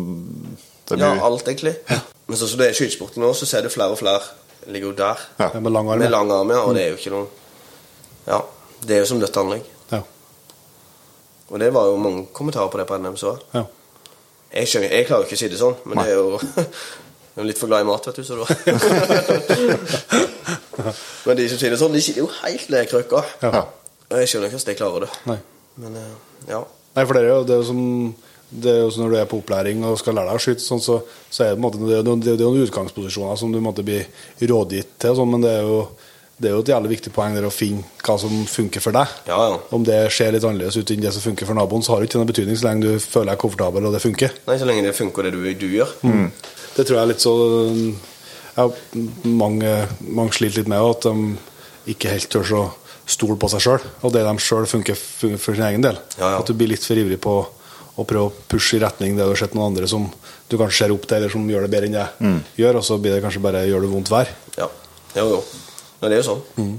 det Ja, alt egentlig. Men sånn som det er i skytesporten nå, så ser du flere og flere ligger jo der. Ja. ja, med lang arm. Med lang arm, ja. Og det er jo ikke noe Ja. Det er jo som dødt anlegg. Ja. Og det var jo mange kommentarer på det på NM, så Ja. jeg skjønner, jeg klarer jo ikke å si det sånn, men det er jo <laughs> Jeg er litt for glad i mat, vet du, så da <laughs> <laughs> Men de som sier det sånn, de sitter jo helt ned i krøkka. Ja. Jeg skjønner ikke hvordan de klarer det. Nei. Men eh, ja. Nei, for det er jo det er som det er jo som når du er på opplæring og skal lære deg å skyte, sånn, så, så er det, på en måte, det, det er noen utgangsposisjoner som du måtte bli rådgitt til, sånn, men det er, jo, det er jo et jævlig viktig poeng der å finne hva som funker for deg. Ja, ja. Om det ser litt annerledes ut enn det som funker for naboen, så har det ikke noen betydning så lenge du føler deg komfortabel og det funker. Nei, så lenge det funker, det du, du gjør. Det tror jeg er litt så ja, mange, mange sliter litt med at de ikke helt tør å stole på seg sjøl, og det de sjøl funker for, sin egen del. Ja, ja. At du blir litt for ivrig på å prøve å pushe i retning det du har sett noen andre som du kanskje ser opp til, eller som gjør det bedre enn jeg gjør, og så blir det kanskje bare gjør det vondt vær. Ja. Jo, jo. Nei, det er jo sånn.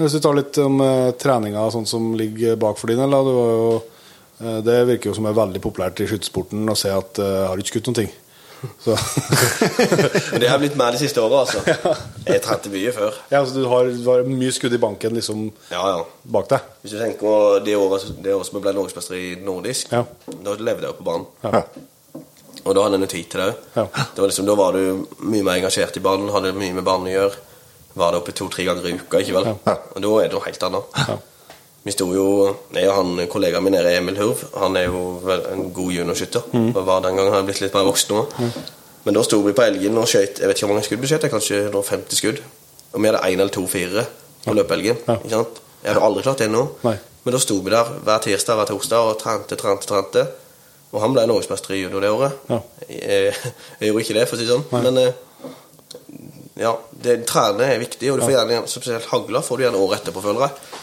Hvis du tar litt om eh, treninga sånn som ligger bak for din del, du eh, det virker jo som er veldig populært i skytesporten å se at eh, har ikke skutt noen ting. Så <laughs> det har blitt mer de siste åra, altså. <laughs> Jeg trente mye før. Ja, altså du har, du har mye skudd i banken liksom Ja, ja. bak deg. Hvis du tenker på det året, det året som jeg ble norgesmester i nordisk, Ja. da levde jeg jo på banen. Ja. Og da hadde jeg noe tid til det òg. Ja. liksom, da var du mye mer engasjert i banen, hadde mye med banen å gjøre. Var det oppe to-tre ganger i uka, ikke vel? Ja. Og da er det noe helt annet. Ja. Vi sto jo Jeg og han kollegaen min nede, Emil Hurv, han er jo en god juniorskytter. Mm. Og var den gangen han jeg blitt litt mer voksen nå. Men da sto vi på Elgen og skjøt Jeg vet ikke hvor mange skudd vi skjøt, kanskje 50 skudd. Og vi hadde én eller to firere på løpeelgen. Ja. Ikke sant? Jeg hadde aldri klart det nå. Nei. Men da sto vi der hver tirsdag hver torsdag og trente, trente, trente. Og han ble norgesmester i judo det året. Ja. Jeg, <laughs> jeg gjorde ikke det, for å si det sånn. Nei. Men eh, Ja, det, trærne er viktig, og du får gjerne, spesielt hagla får du gjerne året etterpå, føler jeg.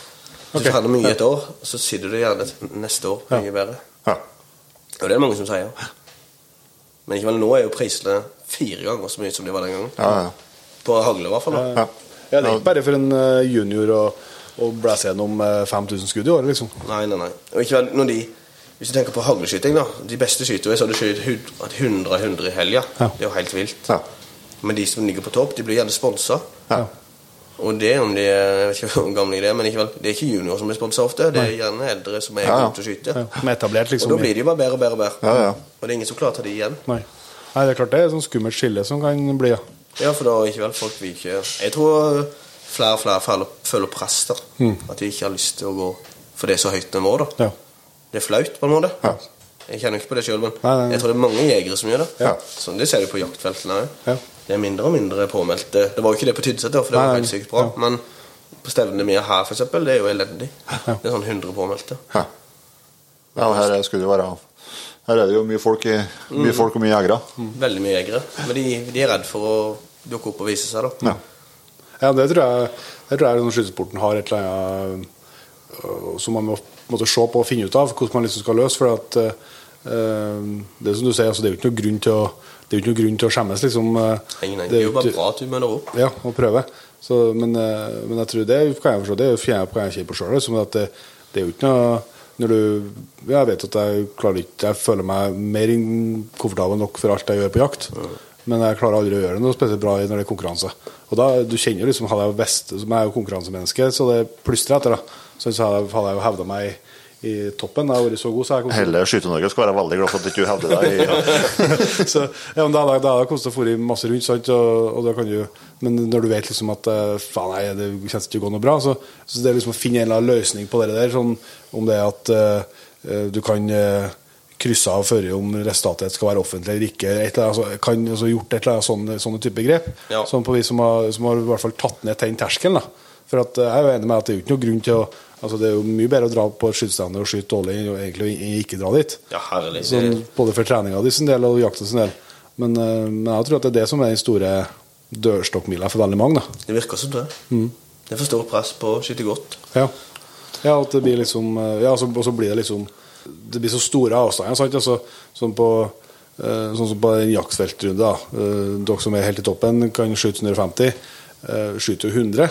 Hvis du trener mye et år, så sitter du gjerne neste år mye bedre. Ja. Og det er det mange som sier. Men ikke vel, nå er jo prisene fire ganger så mye som de var den gangen. Ja, ja. På hagle, i hvert fall. Ja. Ja, det er ikke bare for en eh, junior å, å blæse gjennom eh, 5000 skudd i året, liksom. Nei, nei, nei. Og ikke vel, når de Hvis du tenker på hagleskyting, da. De beste skyter er så har du skutt 100 av 100 i helga. Ja. Det er jo helt vilt. Ja. Men de som ligger på topp, de blir gjerne sponsa. Ja. Og det om de er Jeg vet ikke hvor gamle de er, men ikke vel, det er ikke junior som blir sponsa ofte. Det er gjerne eldre som er Ja, ja. gode til å skyte. Ja, som er etablert, Og liksom. da blir de jo bare bedre og bedre og bedre. Ja, ja. Og det er ingen som klarer å ta de igjen. Nei. Nei, det er klart det er et sånt skummelt skille som kan bli, ja. Ja, for da ikke vel folk vil ikke Jeg tror flere og flere føler, press, da. At de ikke har lyst til å gå For det er så høyt nivå, da. ja. Det er flaut, på en måte. Ja. Jeg kjenner ikke på det sjøl, men Nei, nei, nei. jeg tror det er mange jegere som gjør det. Ja. Sånn, det ser du på jaktfeltene òg. Det er mindre og mindre påmeldte. Det var jo ikke det på Tydset, for det var helt sykt bra. ja. Men på stevnene mine her, eksempel, det er jo elendig. Det er sånn 100 påmeldte. Ja. ja, her skulle det være Her er det jo mye folk, i, mye folk og mye jegere. Veldig mye jegere. Men de, de er redd for å dukke opp og vise seg, da. Ja. Ja, det tror jeg, det tror jeg skytesporten har et eller annet øh, som man må måtte se på og finne ut av hvordan man liksom skal løse. For at uh, det som du sier, altså, det er jo ikke noe grunn til å det er jo ikke noen grunn til å skjemmes, liksom. Nei, nei, det er jo bare bra at du møter opp. Ja, å prøve. Så, men, øh, men jeg tror det kan jeg forstå. Det er fjerde på jeg kjenner på sjøl. Liksom, det, det er jo ikke noe når du, Jeg vet at jeg klarer ikke Jeg føler meg mer komfortabel nok for alt jeg gjør på jakt. Men jeg klarer aldri å gjøre noe spesielt bra når det er konkurranse. Og da, du kjenner liksom, Hadde jeg visst som Jeg er jo konkurransemenneske, så det plystrer etter. da Så hadde jeg, hadde jeg jo hevda meg i, toppen. Jeg har vært så god, så jeg kom til- Hele Skyte-Norge skal være veldig glad for at du ikke hevder deg <laughs> så, ja, men da har jeg- kostet å i masse rundt, sant? Og, og da kan du, men når du vet liksom at eh, faen, nei, det kommer ikke til å gå noe bra, så, så det er liksom å finne en eller annen løsning på det der, sånn, om det er at eh, du kan uh, krysse av før om resultatet skal være offentlig eller ikke, et eller annet, altså, kan altså, gjort et eller annet sånne, sånne type grep, Ja. sånn på vi som har, som har i hvert fall tatt ned den terskelen. da. For at, jeg er jo enig med at det er jo ikke noe grunn til å altså Det er jo mye bedre å dra på et skytestevne og skyte dårlig enn å egentlig ikke dra dit. Ja, herlig. Sånn, både for treninga di sin del og jakta sin del. Men, eh, men jeg tror at det er det som er den store dørstokkmila for veldig mange. da. Det virker som det. Det er for stort press på å skyte godt. Ja, ja blir liksom eh, Ja, så, og så blir det liksom Det blir så store avstander. Sant? Altså, sånn, på, eh, sånn som på en jaktfeltrunde. Dere som er helt i toppen, kan skyte 150. eh, Skyter du 100,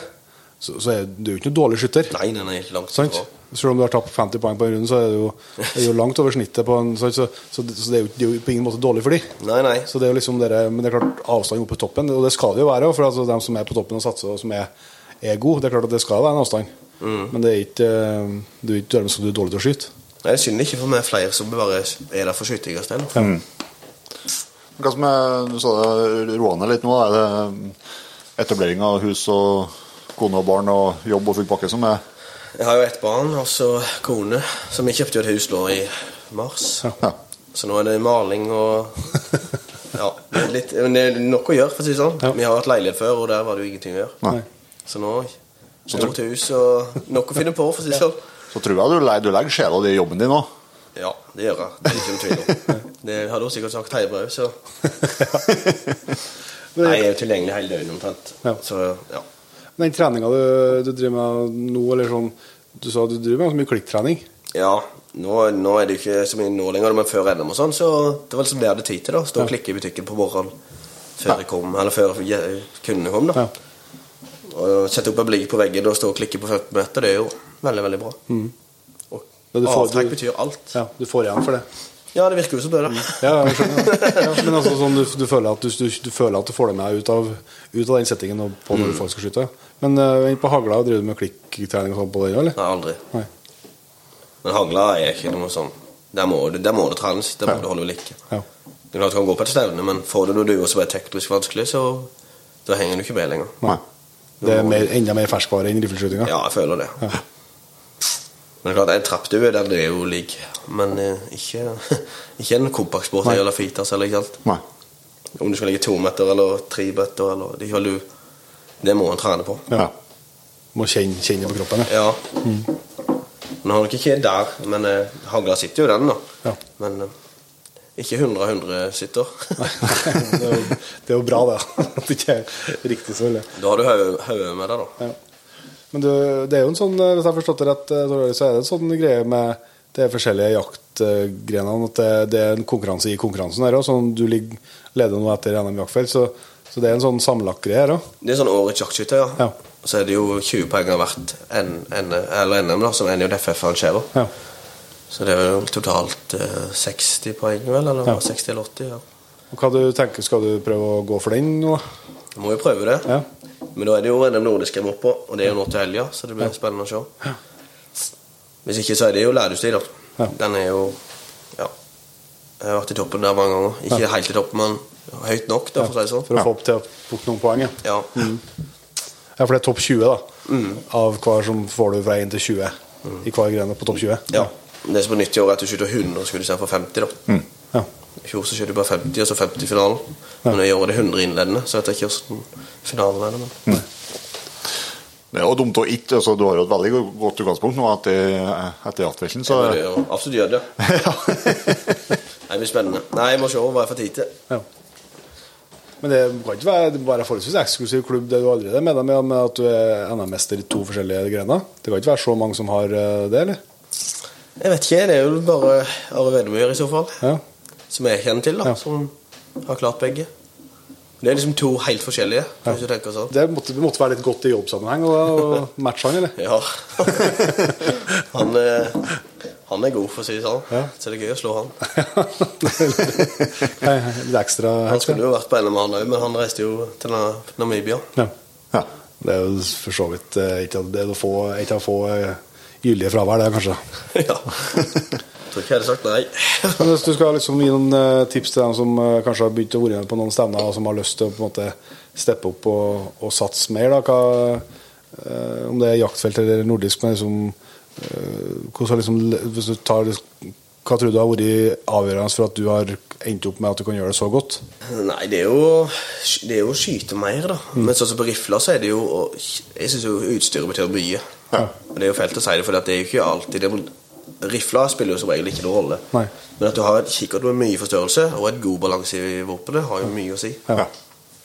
så, så er du jo ikke noen dårlig skytter. Nei, nei, nei, langt Sant? Selv om du har tapt 50 poeng på en runde, så er det jo, er jo langt over snittet. på en? Så, så, det- så det, er jo, det er på ingen måte dårlig for de. Nei, nei. Så det er jo liksom dere, Men det er klart avstand opp på toppen, og det skal det jo være. For altså, dem som er på toppen og satser, og som er, er gode, det er klart at det skal være en avstand. Men det er ikke eh, Du er ikke dermed så du er dårlig til å skyte. Nei, Det er synd ikke for meg flere som bare er der for skyting i. Hva som er, Du sa det roende litt nå. Er det etablering av hus og kone og barn og jobb og full pakke som er Jeg har jo ett barn, og så kone, som vi kjøpte jo et hus nå i mars. Ja. Så nå er det maling og <laughs> Ja, det litt, men det er nok å gjøre, for å si det sånn. Ja. Vi har hatt leilighet før, og der var det jo ingenting å gjøre. Nei. Så nå stort hus og nok å finne på, for å si det sånn. Så tror jeg du, du legger sjela di i jobben din òg. Ja, det gjør jeg. Det er ikke noen tvil om. Det hadde hun sikkert sagt Heibra òg, så <laughs> Nei, jeg er jo tilgjengelig hele døgnet omtrent. Ja. Så ja. Den treninga du, du driver med nå, eller sånn Du sa du driver med så mye klikktrening. Ja, nå, nå er det ikke så mye nå lenger, men før NM og sånn, så det var liksom det jeg hadde tid til. da Stå og klikke i butikken på morgenen før jeg kom, eller før kundene kom. da Ja. Og Sette opp en blikk på veggen og stå og klikke på 40 meter, det er jo veldig, veldig bra. Og Mm. Ja, avtrekk betyr alt. ja, Du får igjen for det. Ja, det virker jo som det. da <laughs> Ja, jeg skjønner. Ja, men altså, sånn, du, du, føler at du, du, du føler at du får deg med ut av, ut av den settingen og på når du faktisk skal skyte. Men uh, på hagla driver du med klikktrening og sånn på den, eller? Nei, aldri. Nei. Men hagla er ikke noe sånn Der må du, der må det trenes. Der må Ja. du holde ved like. Ja. Du kan gå på et stevne, men får du noe duo som er teknisk vanskelig, så da henger du ikke med lenger. Nei. Det er mer, enda mer ferskvare enn riffelskytinga? Ja, jeg føler det. Ja. Men det er klart, en trappdue den er jo ligg, men eh, ikke, <laughs> ikke en kompaktsport eller fitas eller ikke alt. Nei. Om du skal ligge to meter eller tre meter eller det, er du, det må en trene på. Ja. Må kjenne, kjenne på kroppen. Ja. Ja. Nå har nok ikke der, men eh, hagla sitter jo den, da. Ja. Men eh, Ikke 100 av 100 sitter. <laughs> det, er jo, det er jo bra, det. <laughs> At det ikke er riktig så ille. Da har du hodet med deg, da. Ja. Men du, det er jo en sånn, hvis jeg har forstått det rett, eh, så er det en sånn greie med de forskjellige jaktgrenene at det, det er en konkurranse i konkurransen her òg. Sånn du ligger leder nå etter NM Jaktfelt, så, så det er en sånn sammenlagt greie her òg. Det er sånn årets jaktskytter, ja. Ja. Så er det jo 20 poeng av hvert NM, da, som NJFF arrangerer. Ja. Så det er jo totalt eh, 60 poeng, vel? Eller Ja. 60 eller 80? ja. Og hva du tenker, Skal du prøve å gå for den nå? Jeg må jo prøve det. Ja. Men da er det jo NM Nordisk jeg må på, og det er jo nå til helga, så det blir spennende å se. Hvis ikke så er det jo Lærdustid, da. Ja. Den er jo Ja. Jeg har vært i toppen der mange ganger. Ikke helt i toppen, men høyt nok, da, for å si det sånn. For å få opp til å plukke noen poeng? Ja. Ja. ja, for det er topp 20, da. Av hver som får du fra 1 til 20 i hver grene på topp 20? ja. Det som er nytt i år, er at du skyter 100 skudd istedenfor 50. da. Ja. I fjor så skjedde du bare 50, og så 50 i finalen. Men i år er det 100 innledende, så jeg vet ikke hvordan finalen er. det, Men. Det er jo dumt å ikke altså, Du har jo et veldig godt utgangspunkt nå etter, etter så Det er jo absolutt gjør <laughs> det. Det blir spennende. Nei, jeg må se hva jeg får tid til. Ja. Men det kan ikke være det være forholdsvis eksklusiv klubb det du allerede er med, med at du er NM-mester i to forskjellige grener. Det kan ikke være så mange som har eh, det, eller? Jeg vet ikke, det er jo bare Are Vedemyr i så fall. Ja. Som jeg kjenner til, da. Ja. Som har klart begge. Det er liksom to helt forskjellige. Tenker sånn. Det måtte, det måtte være litt godt i jobbsammenheng å matche han, eller? <laughs> Ja. han, er, han er god, for å si det sånn. Ja. Så det er gøy å slå han. <laughs> Litt ekstra Han skulle jo vært på NM han òg, men han reiste jo til Namibia. Ja. ja. Det er jo for så vidt eh, ikke å få, få eh, gyldige fravær, det, kanskje. <laughs> ja. Tror ikke jeg hadde sagt nei. <laughs> Men hvis du skal liksom gi noen eh, tips til dem som eh, kanskje har begynt å være med på noen stevner, og som har lyst til å på en måte steppe opp og, og satse mer, da, hva, eh, om det er jaktfelt eller nordisk, men liksom, hvordan liksom, hvis du tar, hva tror du har vært avgjørende for at du har endt opp med at du kan gjøre det så godt? Nei, det er jo, det er jo å skyte mer, da. Men sånn som på rifla, så er det jo Jeg syns jo utstyret betyr mye. Og det er jo fælt å si det, for det er jo ikke alltid det, Rifla spiller jo som regel ikke noen rolle. Nei. Men at du har et kikkert med mye forstørrelse og et god balanse i våpenet, har jo mye å si. Ja.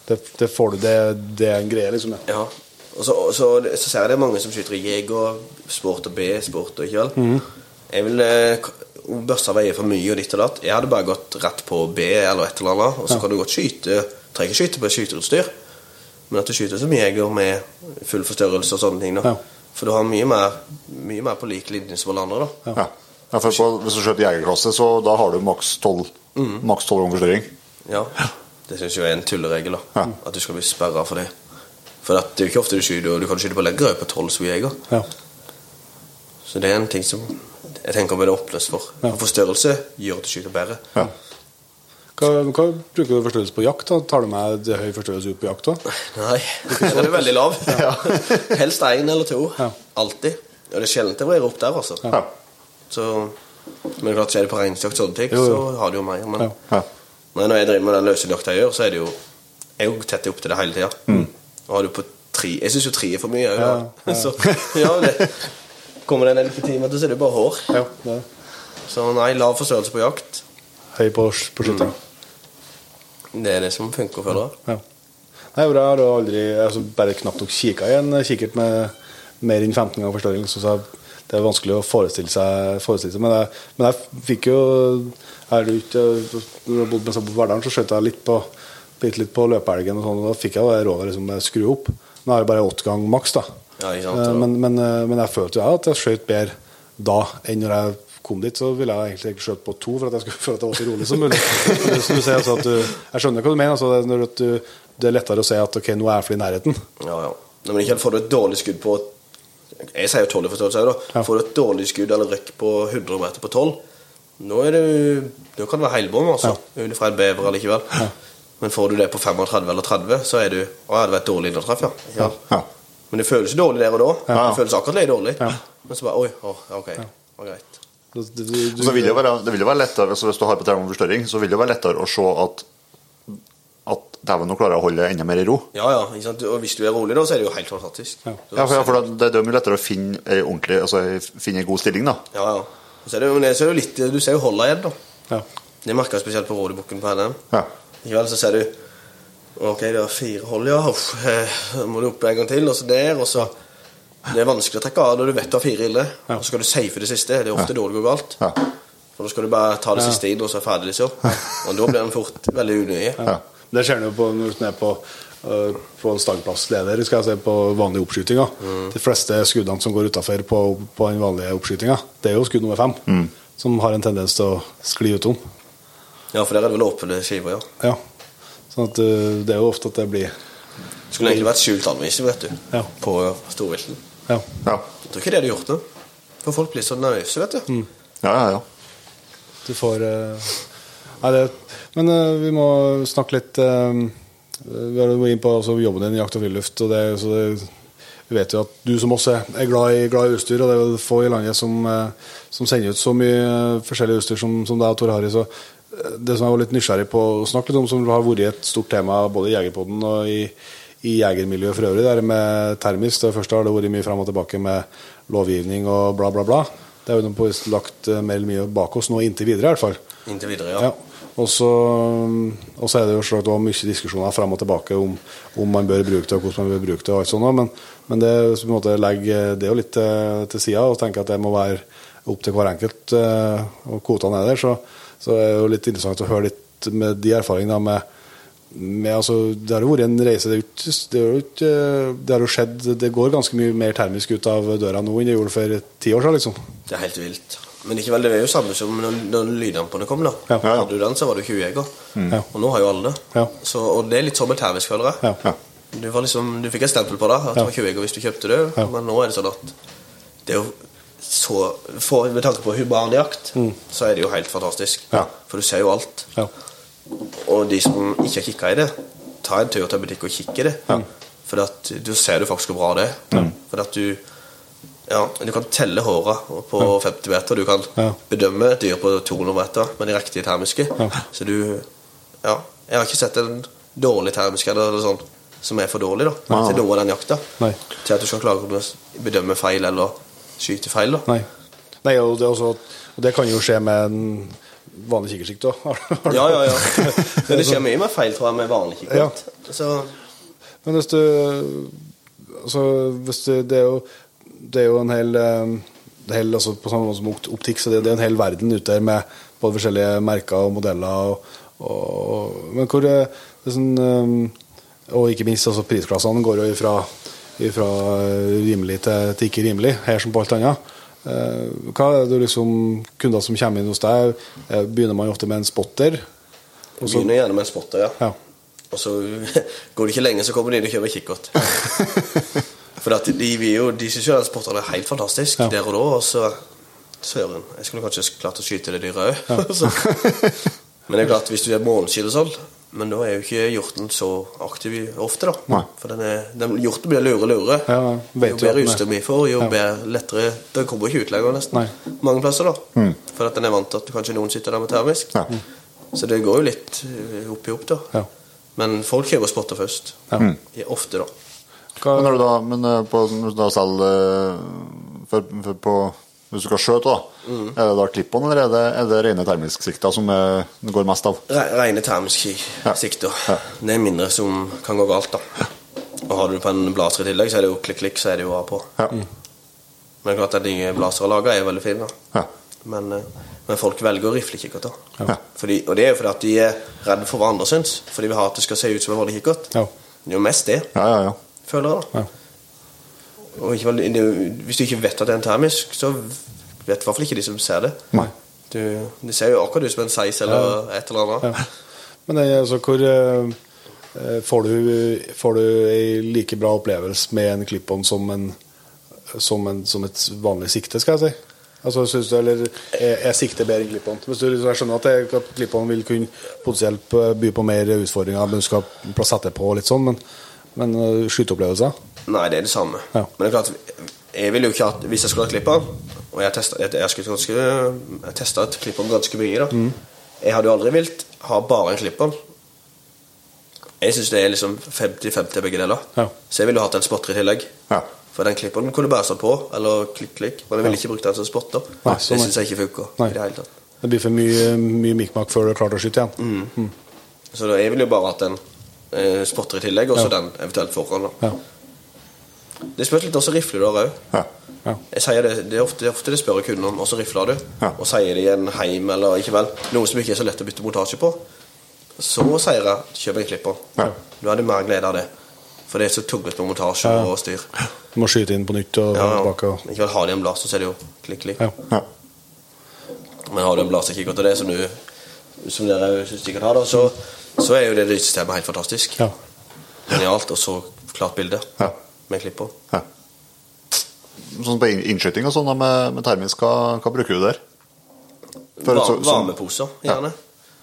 Det, det får du, det, det er en greie, liksom. Ja. Ja. Og så, så, så ser jeg det er mange som skyter i jeger, sport og B, sport og ikke vel. Mm. Jeg vil eh, børsa veier for mye og ditt og datt. Jeg hadde bare gått rett på B eller et eller annet, og så kan du godt skyte Trenger ikke skyte på skyteutstyr, men at du skyter som jeger med full forstørrelse og sånne ting. da Ja. For du har mye mer, mye mer på lik linje som alle andre. da ja. ja for på, hvis du skjøter jegerklasse, så da har du maks 12 maks 12 ganger forstyrring? Ja, Det syns jeg er en tulleregel. da Ja. At du skal bli sperra for det. For at det er jo ikke ofte du skyter, og du kan skyte på lengre på 12 som jeger. Ja. Så det er en ting som jeg tenker vi er oppløst for. Ja. For Forstørrelse gjør at du skyter bedre. Ja. Hva, hva bruker du forstørrelse på jakt? da? Tar du med det høy forstørrelse ut på jakt? da? Nei, den er veldig lav. <laughs> Helst én eller to. Ja. Alltid. Og det er sjelden det vrir opp der, altså. Ja. Så, men klart, så er det på reinsjakt sånne ting, Jo, jo. så har du jo mer. Men Ja. Ja. nei, når jeg driver med den løsjakta jeg gjør, så er det jo Jeg er jo tett opp til det hele tida. Og har du på tre Jeg syns jo tre er for mye. Ja, Mm. Ja, <laughs> ja. Så, ja, det, kommer det en elg på ti meter, så er det bare hår. Ja, det Så nei, lav forstørrelse på jakt. høy på, på skytteren. Det er det som funker for deg. Ja. Nei, jeg har aldri altså, bare knapt nok kikka i en kikkert med mer enn 15 ganger forstørring. Så det er vanskelig å forestille seg. Forestille seg. Men, jeg, men jeg fikk jo her ikke Når jeg bodde på Verdalen, så skjøt jeg litt på litt på løpeelgen, og sånn, og da fikk jeg det rådet liksom, skru opp. Nå er det bare åtte ganger maks, da. Ja, sant, Eh, men, men, eh, men jeg følte jo at jeg skjøt bedre da enn når jeg kom dit. Så ville jeg egentlig ikke på to for at jeg skulle føle at det var så rolig som mulig. Som <laughs> du sier, altså, at du, jeg skjønner hva du mener. Altså, når du, det er lettere å si at ok, nå er jeg for i nærheten. Ja, ja. Nei, men ikke får du et dårlig skudd på Jeg sier jo 12 i forstørrelse òg, da. Ja. Får du et dårlig skudd eller røkk på 100 meter på 12, nå er det nå kan det være heilbom, altså. Ut ifra en bever allikevel. Men får du det på 35 eller 30, så er du Å ja, det var et dårlig innertreff, ja. ja. Ja. Men det føles dårlig der og da. Ja. Det føles akkurat litt dårlig. Ja. Men så bare Oi, å, ok. Ja. greit. Du, du, du, Og vil det jo være, det vil jo være lettere, altså Hvis du har på termoen forstørring, så vil det jo være lettere å se at at dæven, nå klarer jeg å holde enda mer i ro. Ja, ja. Ikke sant? Og hvis du er rolig, da, så er det jo helt fantastisk. Ja. Ja, for, ja, for da- det er jo mye lettere å finne ei ordentlig, altså finne en god stilling, da. ja, ja. Og Så er det, men det- så er det jo litt Du ser jo holda igjen, da. ja. Det merka jeg spesielt på rådebukken på NM. Ja. Likevel så ser du Ok, det var fire hold, ja. Uff, eh, må du opp en gang til, og så der, og så Det er vanskelig å trekke av når du vet du har fire ille, Ja. og så skal du safe det siste. Det er ofte da det går galt. Ja. For da skal du bare ta det siste inn, og så er ferdig, liksom. Og da blir den fort veldig unøye. Ja. Det skjer jo på når du er på, på en stangplassleder skal jeg si, på vanlige oppskytinger. De fleste skuddene som går utafor på, på den vanlige oppskytinga, det er jo skudd nummer fem. Som har en tendens til å skli utom. Ja, for der er det vel åpne skiver, ja. Ja. Sånn at øh, det er jo ofte at det blir Skulle egentlig vært skjult anvisning, vet du, Ja. på storvilten. Ja. Ja. Jeg tror ikke det hadde gjort noe. For folk blir så nervøse, vet du. Ja, ja, ja. Du får uh... Nei, det Men uh, vi må snakke litt uh, Vi har vært inn på altså, jobben din i jakt og friluft. Og det, så det, vi vet jo at du som oss er, glad, i, glad i utstyr, og det er jo få i landet som, som sender ut så mye forskjellig utstyr som, som deg og Tor Harry. Så det som jeg var litt nysgjerrig på å snakke litt om, som har vært et stort tema både i Jegerpodden og i, i jegermiljøet for øvrig, det er med termisk. Det første har det vært mye fram og tilbake med lovgivning og bla, bla, bla. Det er jo lagt øh, mer eller mye bak oss nå inntil videre, i hvert fall. Inntil videre, ja. Ja. Og så og så er det jo selvsagt også mye diskusjoner frem og tilbake om, om man bør bruke det, og hvordan man bør bruke det. og alt sånt, Men, men det, så på en måte legger det jo litt til, til sida og tenker at det må være opp til hver enkelt, eh, og kvotene er der. Så, så er det jo litt interessant å høre litt med de erfaringene med, med altså, Det har jo vært en reise. Det, har jo skjedd Det går ganske mye mer termisk ut av døra nå enn det gjorde for ti år siden. liksom. Det er helt vilt. Men likevel, det er jo samme som når, når lyddampene kom. da Ja. Hadde du den, så var du 20 jeger. Ja. Og nå har jo alle det. Ja. Så, og det er litt sånn med termisk, føler jeg. Ja. Ja. Du, var liksom, du fikk et stempel på det, at det var 20 jeger hvis du kjøpte det. Men nå er det sånn at det er jo så for, Med tanke på humanjakt, så er det jo helt fantastisk. For du ser jo alt. Ja. Og de som ikke har kikka i det, ta en tur til butikk og kikk i det. For at, du ser du faktisk hvor bra det er. For at du ja, du kan telle håra på 50 meter. Du kan Ja. bedømme et dyr på 200 meter med de riktige termiske. Ja. Så du Ja. Jeg har ikke sett en dårlig termisk eller, noe sånn som er for dårlig da Nei. til noe av den jakta. Nei. Til at du skal klare å bedømme feil eller skyte feil. da Nei. Nei og, det også, og det kan jo skje med en vanlig kikkersikt òg. <laughs> Ja, ja, ja. Men det skjer mye mer feil tror jeg med vanlig kikkert. Så Men hvis du altså, hvis du, det, er jo, det er jo en hel, eh, det hel altså, På samme måte som optikk, så det, det er en hel verden ute der med både forskjellige merker og modeller. Og, og, men hvor eh, det er sånn, eh, Og ikke minst altså, prisklassene går jo ifra, ifra rimelig til, til ikke rimelig, her som på alt annet. Eh, Hva er det liksom kunder som kommer inn hos deg? eh, Begynner man ofte med en spotter? Også... begynner gjerne med en spotter, ja. Ja. Og så <laughs> går det ikke lenge, så kommer de inn og kjøper kikkert. <laughs> For de, jo, de syns jo den spotteren er helt fantastisk Ja. der og da. Og så Søren, jeg skulle kanskje klart å skyte det dyret òg. <laughs> men det er klart, hvis du er måneskill sånn Men da er jo ikke hjorten så aktiv ofte, da. Nei. For den er, den, hjorten blir lure lure. Ja. Jo bedre utstyr vi får, jo Ja. bedre lettere Den kommer ikke ut lenger, nesten. Nei. Mange plasser, da. For at den er vant til at kanskje noen sitter der med termisk. Ja. Så det går jo litt eh, opp i opp, da. Ja. Men folk kjøper spotter først. Ja. Ja, Ofte, da. Hva, Men, når du da, men eh, på, når du da selger eh, for, for på, Hvis du skal skjøte, da, Mm. er det da klippene, eller er det, er det rene termisk-sikta som er, det går mest av? Re Rene termiske Ja. sikter. Ja. Det er mindre som kan gå galt, da. Og har du det på en blaser i tillegg, så er det jo klikk-klikk, så er det jo av på. Ja. Men klart at de blazere laga er veldig fine, da. Ja. Men, eh, men folk velger å riflekikkert, da. Ja. Fordi, og det er jo fordi at de er redde for hva andre syns. Fordi vi har at det skal se ut som en vanlig kikkert. Ja. Det er jo mest det, Ja, ja, ja. føler jeg, da. Ja. Og hvis du ikke vet at det er en termisk, så vet i hvert fall ikke de som ser det. Nei. Du, det ser jo akkurat ut som en seis eller et eller annet. Ja. Men det, altså, hvor eh, eh, får, du, får du ei like bra opplevelse med en klipp-on som, en, som, som et vanlig sikte, skal jeg si? Altså, synes du, eller Er, er siktet bedre enn klipp-on? Du jeg skjønner at, at klipp-on vil kunne potensielt eh, by på mer utfordringer, men du skal sette på litt sånn, men, men eh, skyteopplevelser? Nei, det er det samme. Ja. Men det er klart, jeg vil jo ikke at Hvis jeg skulle ha klippa Og jeg jeg testa et klipp ganske mye, da. Mm. Jeg hadde jo aldri vilt ha bare en klipper. Jeg syns det er liksom 50-50 begge deler. Ja. Så jeg ville hatt en spotter i tillegg. Ja. For den klipperen kunne bare stå på, eller klikk-klikk. Men jeg ville ikke brukt den som spotter. Nei, det syns jeg ikke funker. Nei. i det hele tatt. Det blir for mye, mye mikmak før du er klar til å skyte igjen. Mm. Så da, jeg ville jo bare hatt en eh, spotter i tillegg, og så Ja. den eventuelt foran. da Ja. Det spørs litt hvordan rifle du har òg. Ja. Ja. Det, det er ofte, det ofte det spør kunden om hvordan rifler du. Ja. Og sier de en heim eller ikke vel, noe som ikke er så lett å bytte montasje på, så sier jeg kjøp en klipper. Ja. Du hadde mer glede av det. For det er så tungt med montasje Ja. og styr. Du må skyte inn på nytt og Ja, tilbake. Og, Ikke vel har de en blaster, så er det jo klikk-klikk. ja. Ja. Men har du en blasterkikker til det, som, du, som dere sikkert har, da, så, så er jo det lyssystemet helt fantastisk. Ja. Genialt, og så klart bilde Ja. Med klipper. Ja. Sånn på inn- innskyting og sånn med, med termisk, hva, hva bruker du der? For Va varmeposer, gjerne.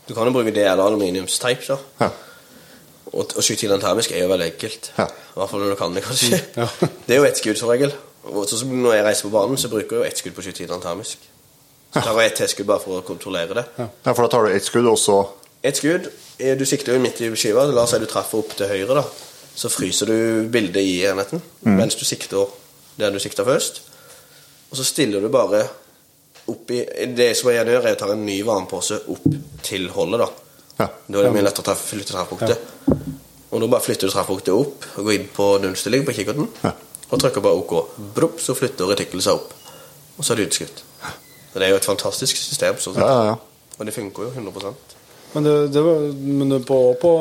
Du kan jo bruke det eller aluminiumsteip. da. Ja. Og å skyte til en termisk er jo veldig enkelt. Ja. I hvert fall når du kan det, kanskje. Ja. <laughs> Det er jo ett skudd som regel. Og så, når jeg reiser på banen, så bruker jeg jo ett skudd på å skyte til en termisk. Så tar jeg ett tilskudd bare for å kontrollere det. ja, for da tar du ett skudd, og så Et skudd, du sikter jo midt i skiva. La oss si du treffer opp til høyre, da. Så fryser du bildet i enheten mens du sikter der du sikter først. Og så stiller du bare opp i Det som jeg gjerne gjør, er å ta en ny varmepose opp til holdet, da. Ja. Da er det mye lettere å treffe, flytte treffpunktet. Og da bare flytter du treffpunktet opp og går inn på nullstilling på kikkerten. Ja. Og trykker bare OK. Brupp, så flytter retikkelet seg opp. Og så er det utskutt. Så det er jo et fantastisk system. Sånn. Ja, ja, ja. Og det funker jo 100 Men, det, det var, men på, på,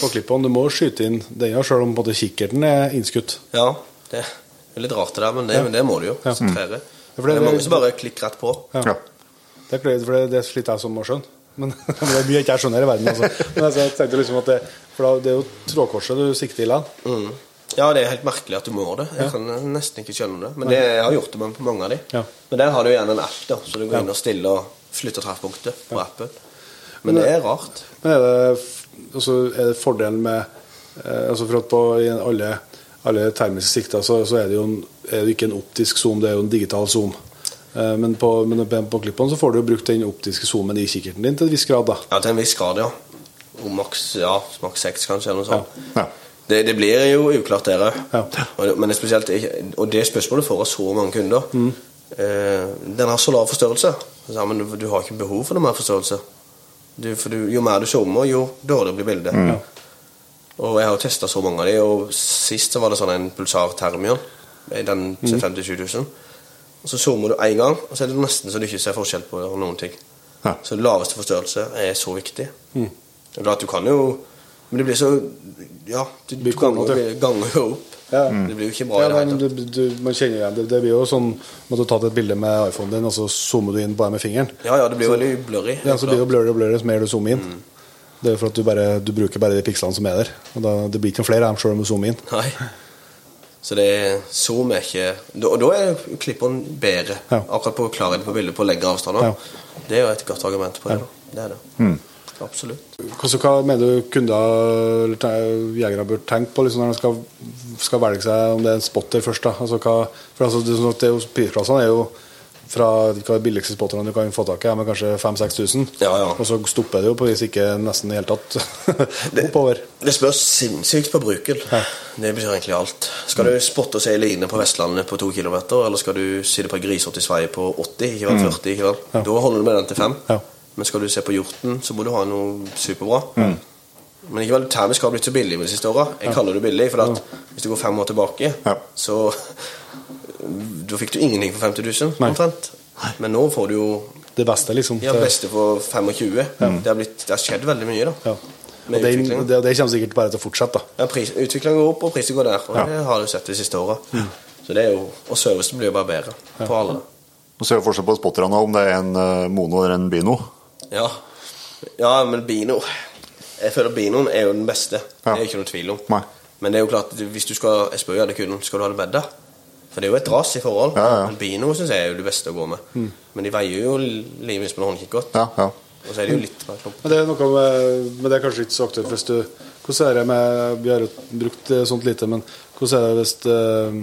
på klippene, du må skyte inn den ja, selv om både en kikkerten er innskutt. Ja, det er litt rart det der, men det, Ja. men det må du jo. Ja. som. Ja, det, det- er mange som bare klikker rett på. Ja. ja. Det er klart, for det, det sliter jeg som å skjønne. Men <laughs> men det er mye jeg ikke skjønner i verden. Altså. Men altså, jeg tenkte liksom at det, for det er jo trådkorset du sikter i land. Mm. Ja, det er helt merkelig at du må det. Jeg kan nesten ikke skjønne det. Men det, jeg har gjort det med på mange av de. Ja. Men der har du gjerne en app, da, så du går inn og stiller og flytter treffpunktet på appen. Men det er rart. Men er det, altså, er det fordelen med eh, altså For at på i alle, alle termiske sikter så, så er det jo en, er det ikke en optisk zoom, det er jo en digital zoom. Eh, men på, men på, på klippene så får du jo brukt den optiske zoomen i kikkerten din til en viss grad. da Ja, til en viss grad, ja. Og maks ja, maks seks, kanskje, eller noe sånt. Ja. Det, det blir jo uklart der òg. Ja. Men det er spesielt Og det spørsmålet får av så mange kunder. Mm. Eh, den har så lav forstørrelse. Så men du, du har ikke behov for noe mer forstørrelse. Du, for du, jo mer du zoomer, jo dårligere blir bildet. Mm. Og jeg har jo testa så mange av de, og sist så var det sånn en Pulsar Termion. Den til 50 000. Og så zoomer du én gang, og så er det nesten så du ikke ser forskjell på noen ting. Ja. Så laveste forstørrelse er så viktig. Mm. Det er klart du kan jo Men det blir så Ja, du, du ganger, ganger jo opp. Ja. Det blir jo ikke bra Ja, i men du, du, man kjenner igjen det. Det blir jo sånn at du har tatt et bilde med iPhonen din, og så zoomer du inn bare med fingeren. Ja, ja, det blir veldig blurry. Ja, så blir det jo blurry og blurry jo mer du zoomer inn. Mm. Det er for at du, bare, du bruker bare de pikslene som er der. Og da, det blir ikke flere av dem selv om du zoomer inn. Nei. Så det zoomer zoom er ikke Og da er klipperen bedre. Ja. Akkurat på klarhet på bildet på lengre avstander. Ja. Det er jo et godt argument på det. da. Det er det. Mm. Absolutt. Hva, hva mener du kunder eller jegere bør tenke på liksom, når de skal, skal velge seg om det er en spotter først? da? Altså, hva, for altså, det, sånn det er jo, Prisklassene er jo fra hva de billigste spotterne du kan få tak i, er med kanskje 5000-6000. Ja, ja. Og så stopper det jo på vis ikke nesten i det hele tatt <laughs> oppover. Det spørs sinnssykt på bruken. Ja. Det betyr egentlig alt. Skal du spotte og seile line på Vestlandet på to kilometer, eller skal du sitte på ei grisete i Sverige på 80, ikke vel 40, ikke vel? Mm. Ja. Da holder du med den til 5. Ja. Men skal du se på hjorten, så må du ha noe superbra. Men ikke vel, termisk har blitt så billig med de siste åra. Jeg kaller det billig, for at hvis du går fem år tilbake, Ja. så Da fikk du ingenting for 50 000, omtrent. Men nå får du jo Det beste, liksom. ja, beste for 25. Det, har blitt, det har skjedd veldig mye, da. Ja. Og det, det, det kommer sikkert bare til å fortsette. da. Ja, pris, Utviklingen går opp, og prisen går der. Og Ja. det har du sett de siste åra. Så det er jo, og servicen blir jo bare bedre på alle. Nå ser vi forskjell på spotterne om det er en eh, mono eller en bino. Ja. ja, men Bino Jeg føler Binoen er jo den beste. Det er ikke noe tvil om. Nei. Men det er jo klart, hvis du skal Jeg spør jo alle kunden skal du ha det bedre. For det er jo et ras i forhold. Ja, ja. Men Bino syns jeg er jo det beste å gå med. Men de veier jo livet med en håndkikkert. Ja, ja. Og så er det jo litt mer klump. Men det er noe med, men det er kanskje ikke så aktuelt hvis du Hvordan er det med Vi har jo brukt sånt lite, men hvordan er det hvis, eh,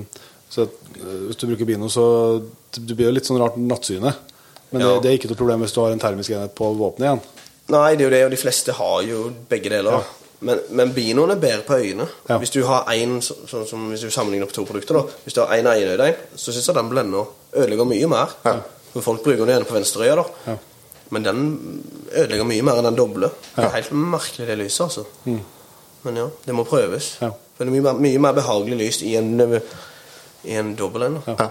eh, hvis du bruker Bino, så det blir jo litt sånn rart nattsyne. Men Ja. det, det er ikke noe problem hvis du har en termisk enhet på våpenet igjen. Nei, det er jo det, og de fleste har jo begge deler. Ja. Men, men Binoen er bedre på øynene. Ja. Hvis du har en, så- så, som hvis du sammenligner på to produkter, da. Hvis du har en øyenøydein, så syns jeg den blender ødelegger mye mer. Ja. For folk bruker den gjerne på venstre øye, da. Ja. Men den ødelegger mye mer enn den doble. Det er helt merkelig, det lyset, altså. Men ja, det må prøves. Ja. For det er mye, mer- mye mer behagelig lys i en, i en dobbel en. Ja.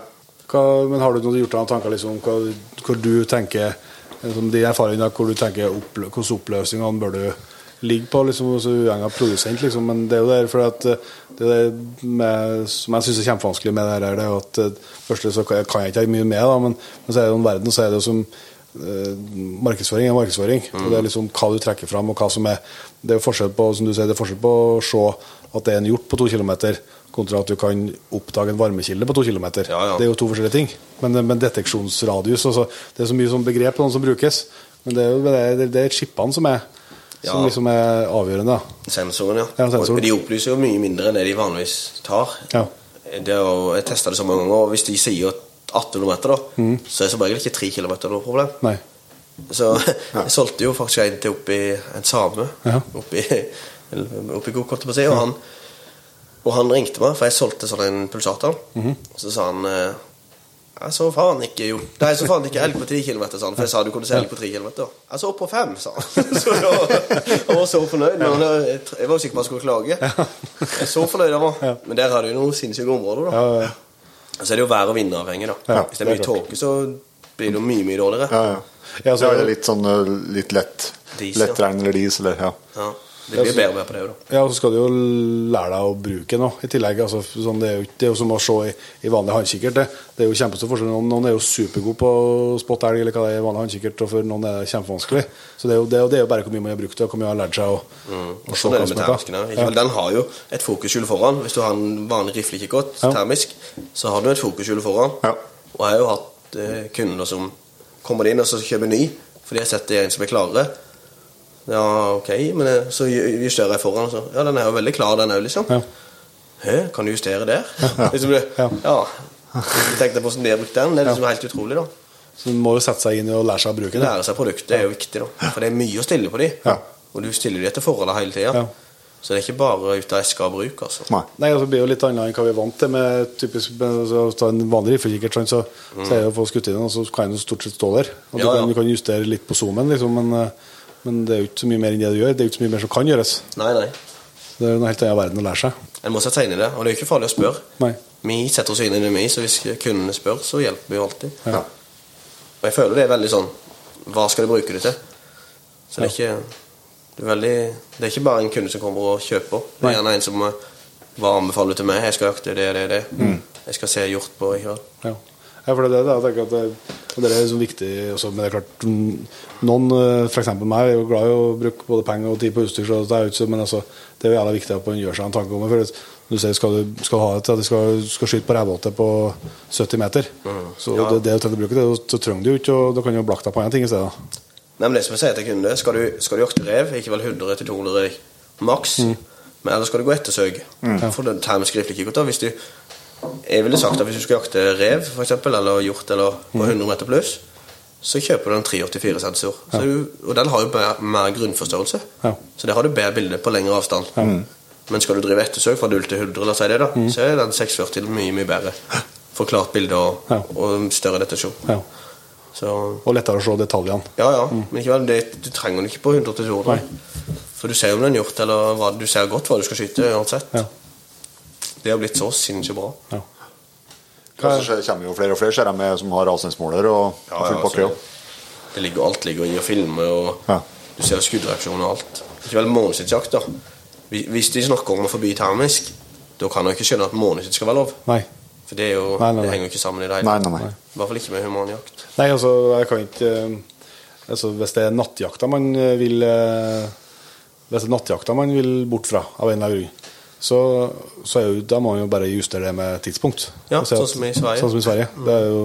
Hva, men har du noe, gjort deg noen tanker liksom, hva, hvor du tenker liksom, De erfaringene hvor du tenker opplø, hvordan oppløsningene bør du ligge på, liksom, så uavhengig av produsent, liksom. Men det er jo der for at eh, det er med, som jeg syns er kjempevanskelig med det her, det er jo at eh, Først så kan jeg, ikke mye med, da, men, men så er det jo verden, så er det jo som eh, markedsføring er markedsføring. Og det er liksom hva du trekker fram, og hva som er Det er forskjell på som du sier, det er forskjell på å se at det er en hjort på to kilometer, kontra at du kan oppdage en varmekilde på to kilometer. Ja, ja. Det er jo to forskjellige ting. Men, men deteksjonsradius altså, Det er så mye sånn begrep noen som brukes. Men det er jo det, det, det er chipene som er Som liksom er avgjørende. Sensoren, ja. Ja, sensoren. De opplyser jo mye mindre enn det de vanligvis tar. Ja. Det er jo, jeg testa det så mange ganger, og hvis de sier 1800 meter, da, så er som regel ikke 3 km noe problem. Nei. Så <laughs> jeg solgte jo faktisk en til oppi en same Ja. oppi, <laughs> oppi Gok, holdt jeg på å si. Og han, og han ringte meg, for jeg solgte sånn en pulsator. Og så sa han eh, Jeg så faen ikke jo Nei, jeg så faen ikke elg på 10 km, sa han. For jeg sa du kunne se elg på 3 km. Jeg så opp på 5, sa han. <laughs> Så han var så fornøyd. Men jeg, jeg var jo sikker på at han skulle klage. Jeg så fornøyd han var. Men der har du jo noen sinnssyke områder, da. Ja, ja. Så er det jo vær og vindavhengig, da. Hvis det er mye det tåke, så blir det jo mye, mye dårligere. Ja, ja. Ja, så- er det litt sånn eh, litt lett Dis, ja. lettregn eller dis, eller ja. Ja, det blir bedre på det òg, da. Ja, og så skal du jo lære deg å bruke den òg, i tillegg. Altså, sånn, det, er jo, det er jo som å se i, i vanlig håndkikkert. Det. det er jo kjempestor forskjell. Noen, noen er jo supergode på å spotte elg, eller hva det er i vanlig håndkikkert, og for noen er det kjempevanskelig. Så det er jo, det er jo, det bare hvor mye man har brukt det, og hvor mye man har lært seg å, å se hva som er hva. Den har jo et fokushjul foran. Hvis du har en vanlig riflekikkert Ja. termisk, så har du et fokushjul foran. Ja. Og jeg har jo hatt eh, kunder som kommer inn og så kjøper ny, fordi jeg er en som er klarere. Ja, ok, men eh, så justerer jeg foran. Så. Ja, den er jo veldig klar, den òg, liksom. Ja. Hæ, kan du justere der? <laughs> Liksom, det- Ja. ja. Jeg tenkte på hvordan de har brukt den. Det er liksom helt utrolig, da. Så du må jo sette seg inn i og lære seg å bruke det. Lære seg produktet er jo viktig, da. For det er mye å stille på de. Ja. Og du stiller de etter forholdene hele tida. Ja. Så det er ikke bare ut av eska og bruk, altså. Nei. Nei, altså, det blir jo litt annet enn hva vi er vant til med typisk altså, en vanlig riflekikkert. Så, mm. så er det å få skutt i den, og så kan den stort sett stå der. Og du, Ja, ja. Kan, du kan justere litt på zoomen, liksom, men, eh, men det er jo ikke så mye mer enn det du gjør. Det er jo ikke så mye mer som kan gjøres. Nei, nei. Det er jo en helt annet verden å lære seg. En må sette seg inn i det. Og det er jo ikke farlig å spørre. Nei. Vi setter oss inn i det, vi, så hvis kundene spør, så hjelper vi jo alltid. Ja. Og jeg føler det er veldig sånn Hva skal du bruke det til? Så det er ikke det er, veldig, det er ikke bare en kunde som kommer og kjøper. Det er gjerne en som Hva anbefaler du til meg? Jeg skal jakte det, det, det. Mm. Jeg skal se hjort på i kveld. Ja. ja, for det er det jeg tenker at det, og det er liksom viktig også, Men det er klart mm, Noen, f.eks. for eksempel meg, er jo glad i å bruke både penger og tid på utstyr, så det er ikke men altså, det er jo jævla viktig at man gjør seg en tanke om det. For du sier skal du skal ha til at du skal, skal skyte på revåte på 70 meter, så Ja. det, det du bruker det, så trenger du jo ikke og Da kan du blakke deg på andre ting i stedet. Nei, men det som jeg sier til kunde, skal du, skal du jakte rev, ikke vel 100-200 maks, Mm. men ellers skal du gå etter For det time skriftlig kikkert. da, Hvis du, jeg ville sagt at hvis du skulle jakte rev, for eksempel, eller hjort eller på Mm. 100 meter pluss, så kjøper du en 384-sensor. Ja. Og den har jo mer, mer grunnforstørrelse. Ja. Så det har du bedre bilde på lengre avstand. Men skal du drive ettersøk fra 0 til 100, la oss si det, da, så er den 640 mye mye bedre. For klart bilde og, Ja. og større detasjon. Ja. Så Og lettere å se detaljene. ja, ja, men ikke vel, det, du trenger den ikke på 100 til 200. For du ser om den har gjort, eller hva, du ser godt hva du skal skyte uansett. Det har blitt så sinnssykt bra. Ja. Er... så kommer jo flere og flere ser jeg som har avstandsmåler og Ja, full pakke. ja, altså, det ligger, alt ligger i å filme, og Ja. du ser skuddreaksjoner og alt. Ikke vel månedsjakt, da. Hvis- de snakker om å forby termisk, da kan jeg ikke skjønne at månedsjakt skal være lov. Nei. For det, er jo, Nei, nei, nei. det henger jo ikke sammen i det hele nei. I hvert fall ikke med humanjakt. Nei, altså, jeg kan ikke eh, altså, Hvis det er nattjakta man eh, vil eh, Hvis det er nattjakta man vil bort fra, av en eller annen grunn, så, så jo, da må man jo bare justere det med tidspunkt. Ja, sånn som i Sverige. Sånn som i Sverige. Det er jo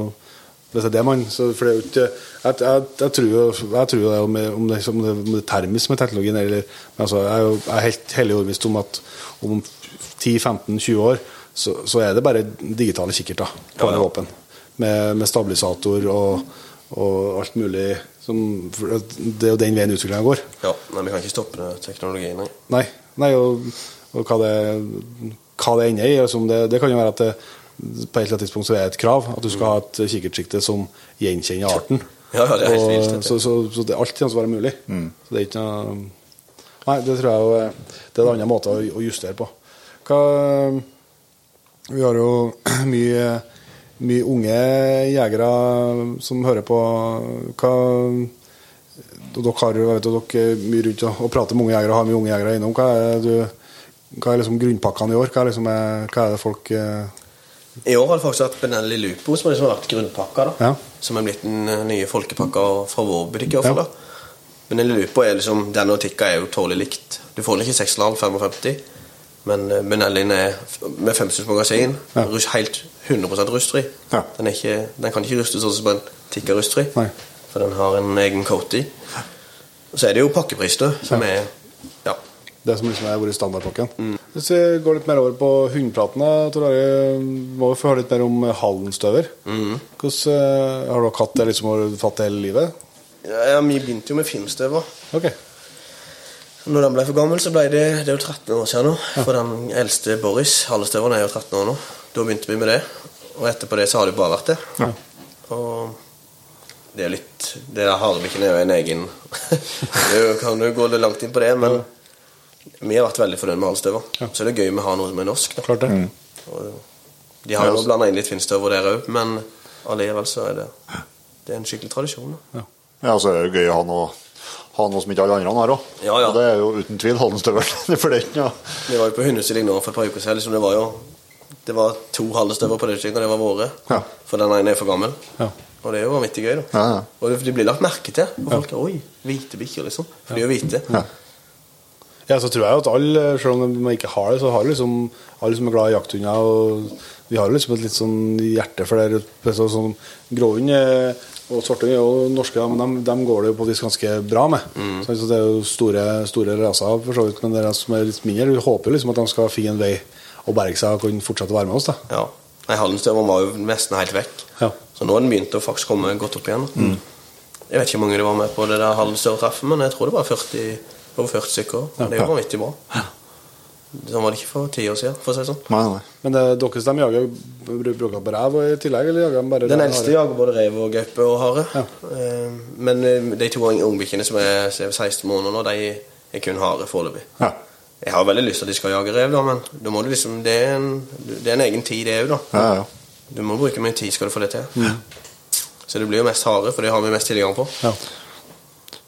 det er det man så, For det er jo ikke Jeg, jeg, jeg tror jo jeg tror det om, om, det, om, det, om det er termisk med teknologien, eller men altså, Jeg er jo jeg er helt hellig overbevist om at om 10-15-20 år så, så er det bare digitale kikkerter på Ja, ja. våpen. Med, med stabilisator og, og alt mulig. Som, det er jo den veien utviklinga går. Ja, men vi kan ikke stoppe teknologien. Nei. Nei, nei og, og hva det hva det ender i. Altså det, det kan jo være at det, på et eller annet tidspunkt så er det et krav at du skal ha et kikkertsikte som gjenkjenner arten. Ja, ja, det er helt Og- vilt. Så, så, så det, alt å være mulig. Så det er ikke noe Nei, det tror jeg jo er- Det er en annen måte å, å justere på. Hva Vi har jo <clears throat> mye, mye unge jegere som hører på. Hva og dere har jo vet dere er mye rundt og prater med unge jegere og har mye unge jegere innom. Hva er, det du, hva er liksom grunnpakkene i år? Hva er, liksom, er, hva er det folk eh, I år har det faktisk vært Benelli Lupo som har liksom vært grunnpakka. da Ja. Som er blitt den eh, nye folkepakka fra vår butikk. i hvert fall Ja. da Benelli Lupo er liksom Den og Tikka er jo tålelig likt. Du får den ikke i 6,5 55, men eh, Benellin er med 5000 magasin. Ja. Helt 100% rustfri. Ja. Den, ikke, den kan ikke rustes sånn som en Tikka rustfri, Nei. for den har en egen coat i. Så er det jo pakkepris, da, som er. Det som liksom er vært standardpakken. Hvis vi går litt mer over på hundpraten, da, Tor Are, må vi få høre litt mer om hallenstøver. Hvordan eh, Har dere hatt det liksom har du det hele livet? ja, Vi begynte jo med filmstøver. Okay. Når den ble for gammel, så ble det Det er jo 13 år siden nå. For den eldste Boris, Hallestøveren, er jo 13 år nå. Da begynte vi med det. Og etterpå det så har det jo bare vært det. Og det er litt Det der harebikken er jo en egen <laughs> er kan jo gå litt langt inn på det, men vi har vært veldig fornøyd med Hallestøver. Så det er gøy vi å ha noe som er norsk. da Klart det. Og De har jo blanda inn litt finstøver der òg, men allikevel så er det Det er en skikkelig tradisjon. da Ja, så er det gøy å ha noe, ha noe som ikke alle andre har òg. Ja, ja. Og det er jo uten tvil Haldenstøvel. <laughs> For det ja. Vi var jo på hundestilling nå for et par uker siden. Liksom det var jo Det var to halvstøver på det stykket, og det var våre. Ja. For den ene er for gammel. Ja. Og det er jo vanvittig gøy, da. Ja, ja. Og det- de blir lagt merke til. Og folk er, Oi, hvite bikkjer, liksom. For de er jo hvite. Ja. Så tror jeg at alle, selv om man ikke har det, så har liksom alle som er glad i jakthunder. Og vi har liksom et litt sånn hjerte for det. Så, sånn, Gråhund eh, og svarthund er jo norske, men dem, dem går det jo på vis ganske bra med. Så, så Det er jo store, store raser, for så vidt, men det som er litt mindre. Vi håper liksom at de skal finne en vei og berge seg og kunne fortsette å være med oss. da. Ja. Nei, Hallenstøveren var jo nesten helt vekk. Ja. Så nå har den begynt å faktisk komme godt opp igjen. Mm. Jeg vet ikke hvor mange det var med på det der Hallenstøver-treffet, men jeg tror det var 40, over 40 stykker. Ja. Det er jo vanvittig bra. Sånn var det ikke for ti år siden, for å si det sånn. Nei, nei. Men det, deres de jager bruker på rev i tillegg, eller jager de bare Den eldste hare? jager både rev og gaupe og hare. Ja. Eh, Men eh, de to ungbikkjene som er er 16 måneder nå, de er kun hare foreløpig. Ja. Jeg har veldig lyst til at de skal jage rev, da, men da må du liksom, det, er en, det er en egen tid, det òg. Ja, ja. Du må bruke mye tid skal du få det til. Så det blir jo mest hare, for det har vi mest tilgang på. Ja.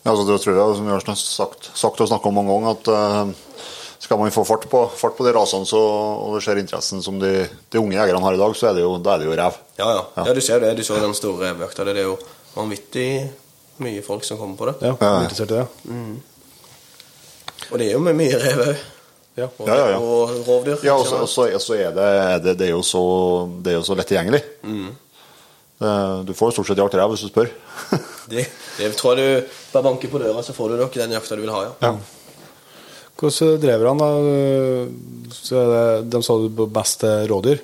Ja, altså, det tror jeg, som vi har sagt, sagt og snakket om mange ganger, at uh, skal man få fart på, fart på de rasene så, og det ser interessen som de, de unge jegerne har i dag, så er det jo, da er det jo rev. Ja, ja. ja, du ser det. Du så den store revøkta. Det er jo vanvittig mye folk som kommer på det. Ja, Ja, ja. interessert i det. Og det er jo med mye rev òg. Ja. Og, Ja, ja, ja. og rovdyr. Ja, og så, og så, så er det, er det, det, er jo så, det er jo så lett tilgjengelig. Det- Du får jo stort sett jakt rev hvis du spør. <laughs> Det, det tror jeg du Bare banker på døra, så får du nok den jakta du vil ha, ja. Ja. Hvordan drev han, da? Så det, de sa du på best rådyr?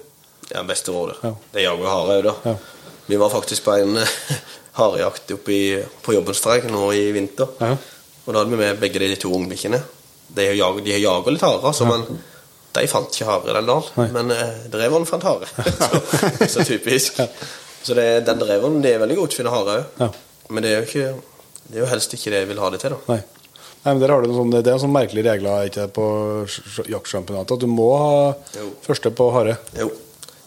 Er beste rådyr. Ja. Det jager hare da. Ja. Vi var faktisk på en <laughs> harejakt oppe i- på Jobbenstreik nå i vinter. Ja. Og da hadde vi med begge de to ungbikkjene. De har de har jaget litt hare, altså, men de fant ikke hare den dalen. Nei. Men eh, dreveren fant hare. <laughs> <laughs> så, så typisk. Så det, den dreveren det er veldig god til å finne hare òg. Ja. Men det er jo ikke Det er jo helst ikke det jeg vil ha det til, da. Nei. Nei, men der har du sånne, Det er en sånn merkelig regler ikke på sj- jaktsjampionatet, at du må ha Jo. første på hare. Jo,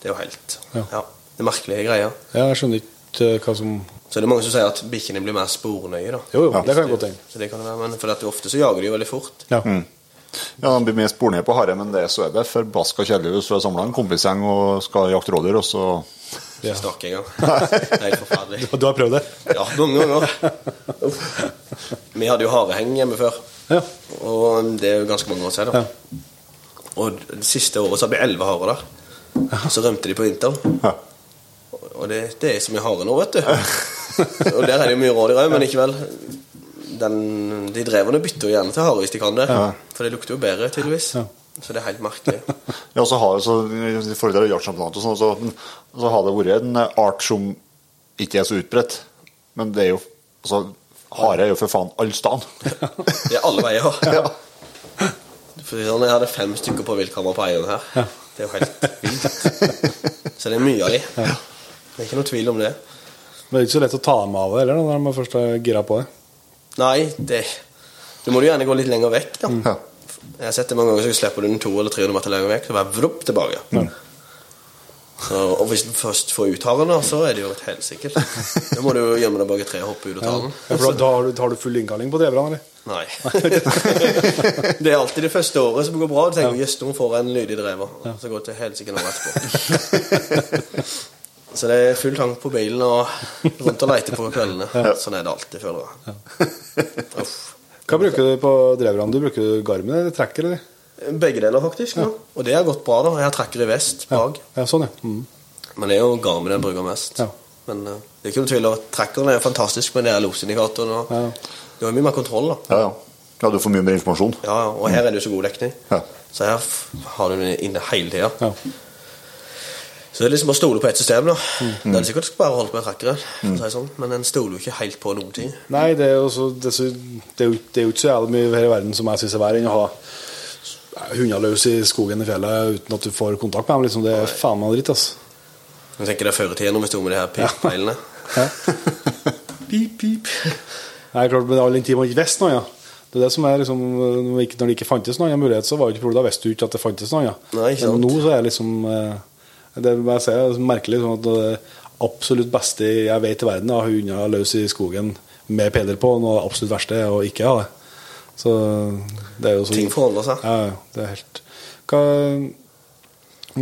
det er jo helt Ja. Ja. Det er merkelige greier. Ja, jeg skjønner ikke eh, hva som Så det er mange som sier at bikkjene blir mer spornøye, da. Jo, jo, det kan jeg godt tenke. Så det kan det være, men for at ofte så jager de jo veldig fort. Ja. Ja, De blir mye spornøye på hare, men det så er det forbaska kjedelig hvis du har samla en kompisgjeng og skal jakte rådyr, og så Ja. Ikke snakke engang. <laughs> Det er helt forferdelig. Du har prøvd det? Ja, noen ganger. Vi hadde jo hareheng hjemme før, Ja. og det er jo ganske mange år siden. Ja. Og det siste året så hadde vi elleve harer der. Så rømte de på vinteren. ja. Og det, det er så mye hare nå, vet du. Og der er det jo mye rådyr òg, men likevel. Den, de dreverne bytter jo gjerne til hare hvis de kan det. For det lukter jo bedre, tydeligvis. Ja. Så det er helt merkelig. <laughs> Ja, så har, så, I forhold til jaktsjampionatet og sånn, så, så har det vært en art som ikke er så utbredt. Men det er jo altså, Hare er jo for faen alle steder. <laughs> Det er alle veier. <laughs> Ja. For sånn, Jeg hadde fem stykker på viltkamera på eieren her. Det er jo helt vilt. Så det er mye av de. Det er ikke noe tvil om det. Men det er ikke så lett å ta dem av det heller, når man først er gira på det. Nei, det Du må jo gjerne gå litt lenger vekk, da. Ja. Jeg har sett det mange ganger, så slipper du den 200 eller 300 meter lenger vekk, så bare vrupp tilbake. Så, og hvis du først får ut haren, så er det jo et helsike. Da må du gjemme deg bak et tre og hoppe ut og ta den. Ja, for da, har, du, har du full innkalling på dreverne, eller? Nei. <laughs> <laughs> det er alltid det første året som går bra. Du tenker jøss, nå får jeg en lydig drever. Så går det til helsike nå etterpå. <laughs> Så det er full tank på bilen og rundt og leite på kveldene. Sånn er det alltid, føler jeg. Uff. Hva bruker du på dreverne? Du bruker garmen eller trekker, eller? Begge deler, faktisk. Ja. Og det har gått bra. da Jeg har trekker i vest bak. Ja, sånn, ja. Mm. Men det er jo garmen jeg bruker mest. Ja. Men uh, det er ikke noe tvil om trekkeren er fantastisk med losindikatoren. og Ja. Du har mye mer kontroll, da. Ja, ja. ja, du får mye mer informasjon. Ja, ja, og her er det jo så god dekning. Ja. Så her har du den inne hele tida. Ja. Så det er liksom bare å stole på ett system. da Mm. Det er sikkert bare holdt med trekkeren, for å si sånn. men en stoler jo ikke helt på noen ting. Nei, det er jo det er, det er det er jo ikke så jævlig mye her i verden som jeg syns er verre enn å ha hunder løs i skogen i fjellet uten at du får kontakt med dem. Liksom. Det er faen meg dritt, altså. Jeg tenker det er før i tida når vi sto med de her pippeilene. Ja. <laughs> Pip, pip. Nei, klart, men all den tid man ikke visste noe, ja. Det er det som er liksom, når det ikke, fantes noen annen mulighet, så var det ikke problemet. Da visste du ikke at det fantes noen. Ja. Nei, sant. Men nå så er det liksom eh, Det jeg si, er merkelig sånn at det absolutt beste jeg vet i verden, er å ha hunder løs i skogen med peder på. Noe det absolutt verste er å ikke ha det. Så det er jo sånn Ting forholder seg. Ja, det er helt Hva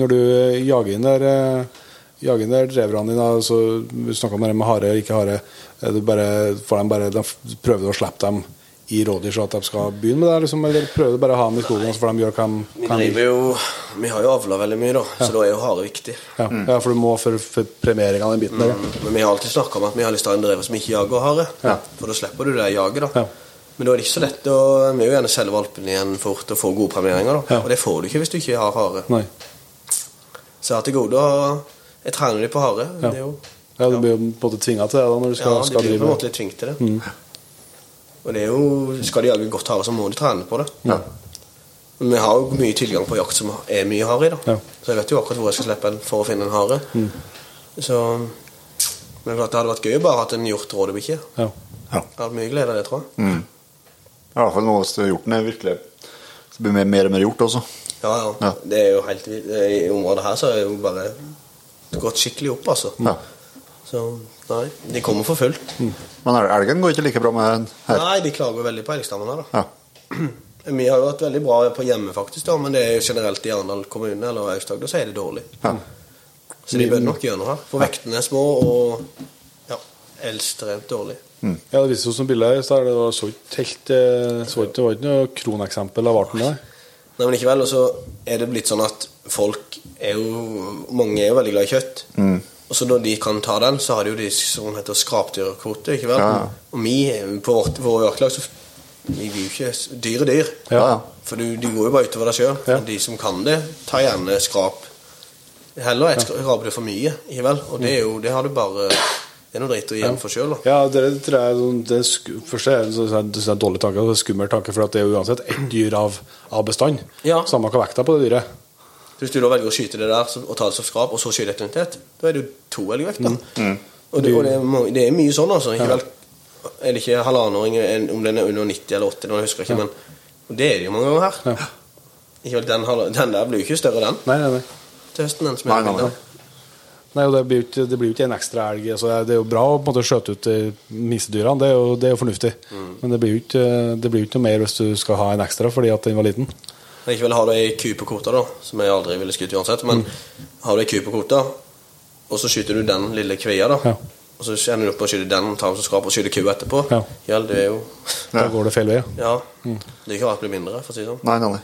Når du jager inn der eh, Jager inn der dreverne dine, så snakker snakka om det med hare og ikke hare. Det bare, får de bare, de prøver du å slippe dem i rådyr så at de skal begynne med det, liksom, eller prøver du bare å ha dem i skogen og så de gjør hva de Vi driver jo Vi har jo avla veldig mye, da, så da er jo hare viktig. Ja, ja, for du må for, for premiering av den biten der. ja. Men vi har alltid snakka om at vi har lyst til å ha en drever som ikke jager hare. Ja. For da slipper du det jaget, da. Ja. Men da er det ikke så lett å Vi vil jo gjerne selge valpene igjen fort og få gode premieringer, da. Ja. Og det får du ikke hvis du ikke har hare. Nei. Så jeg har til gode å Jeg trener dem på hare. Ja. Det er jo Ja, du blir jo på en måte tvinga til det da, når du skal, Ja, de skal blir på en måte litt tvunget til det. Og det er jo Skal de jage godt hare, så må de trene på det. Ja. Men vi har jo mye tilgang på jakt som er mye hare i, da. Ja. Så jeg vet jo akkurat hvor jeg skal slippe en for å finne en hare. Så Men det hadde vært gøy å bare hatt en hjort rådebikkje. ja. Ja. Jeg hadde mye glede av det, tror jeg. I hvert fall nå hvis hjorten er virkelig Så blir det mer, mer og mer hjort også. Ja, ja. Ja. Det er jo helt. I området her så er det jo bare gått skikkelig opp, altså. Ja. Så nei, de kommer for fullt. Men elgen går ikke like bra med den her. Nei, de klager veldig på elgstammen her, da. Ja. <clears throat> Vi har jo vært veldig bra på hjemme, faktisk, da, men det er jo generelt i Arendal kommune eller Aust-Agder så er det dårlig. Ja. Så de bør nok gjøre noe her. For vektene er små, og ja, ekstremt dårlig. ja, det viste seg som bilde her, så er det var så ikke helt eh, så ikke, Det var ikke noe kroneksempel av arten der. Nei, men likevel, og så er det blitt sånn at folk er jo Mange er jo veldig glad i kjøtt. Og så når de kan ta den, så har de jo de som heter skrapdyrkvote, ikke vel? Ja. Og vi på vårt, våre jaktlag så vi vil jo ikke Dyr er dyr. Ja, ja. For du, de går jo bare utover deg sjøl. Ja. De som kan det, tar gjerne skrap. Heller et det for mye, ikke vel? Og det er jo Det har du bare Det er noe dritt å gi for sjøl, da. Ja, det tror jeg sånn- det er Først er det, så, så er det en dårlig tanke, og det er skummel tanke, for det er jo uansett ett dyr av, av bestand. Ja. Samme hva vekta på det dyret. Hvis du da velger å skyte det der og ta det som skrap, og så skyte et nytt da er det jo to elgvekter. Mm. Og, det, og det, er, må- det er mye sånn, altså. Ikke vel, er det ikke halvannenåring en- om den er under 90 eller 80, jeg husker ikke, ja. men og det er det jo mange ganger her. Ja. Ikke vel, den, den der blir jo ikke større, den, Nei, nei, nei. til høsten. Den som er nei, nei. Nei, og det blir jo ikke, det blir jo ikke en ekstra elg. Altså, det er jo bra å på en måte skjøte ut misedyrene, minstedyrene, det er jo, det er jo fornuftig. Mm. Men det blir jo ikke, det blir jo ikke noe mer hvis du skal ha en ekstra fordi at den var liten. Men Likevel har du ei ku på kvota, da, som jeg aldri ville skutt uansett. Men har du ei ku på kvota, og så skyter du den lille kvia, da, Ja. og så ender du opp med å skyte den, tar som skrap, og skyter ku etterpå, Ja. ja, det er jo Da går det feil vei. ja. Mm. Det er ikke rart det blir mindre, for å si det sånn. Nei, nei, nei.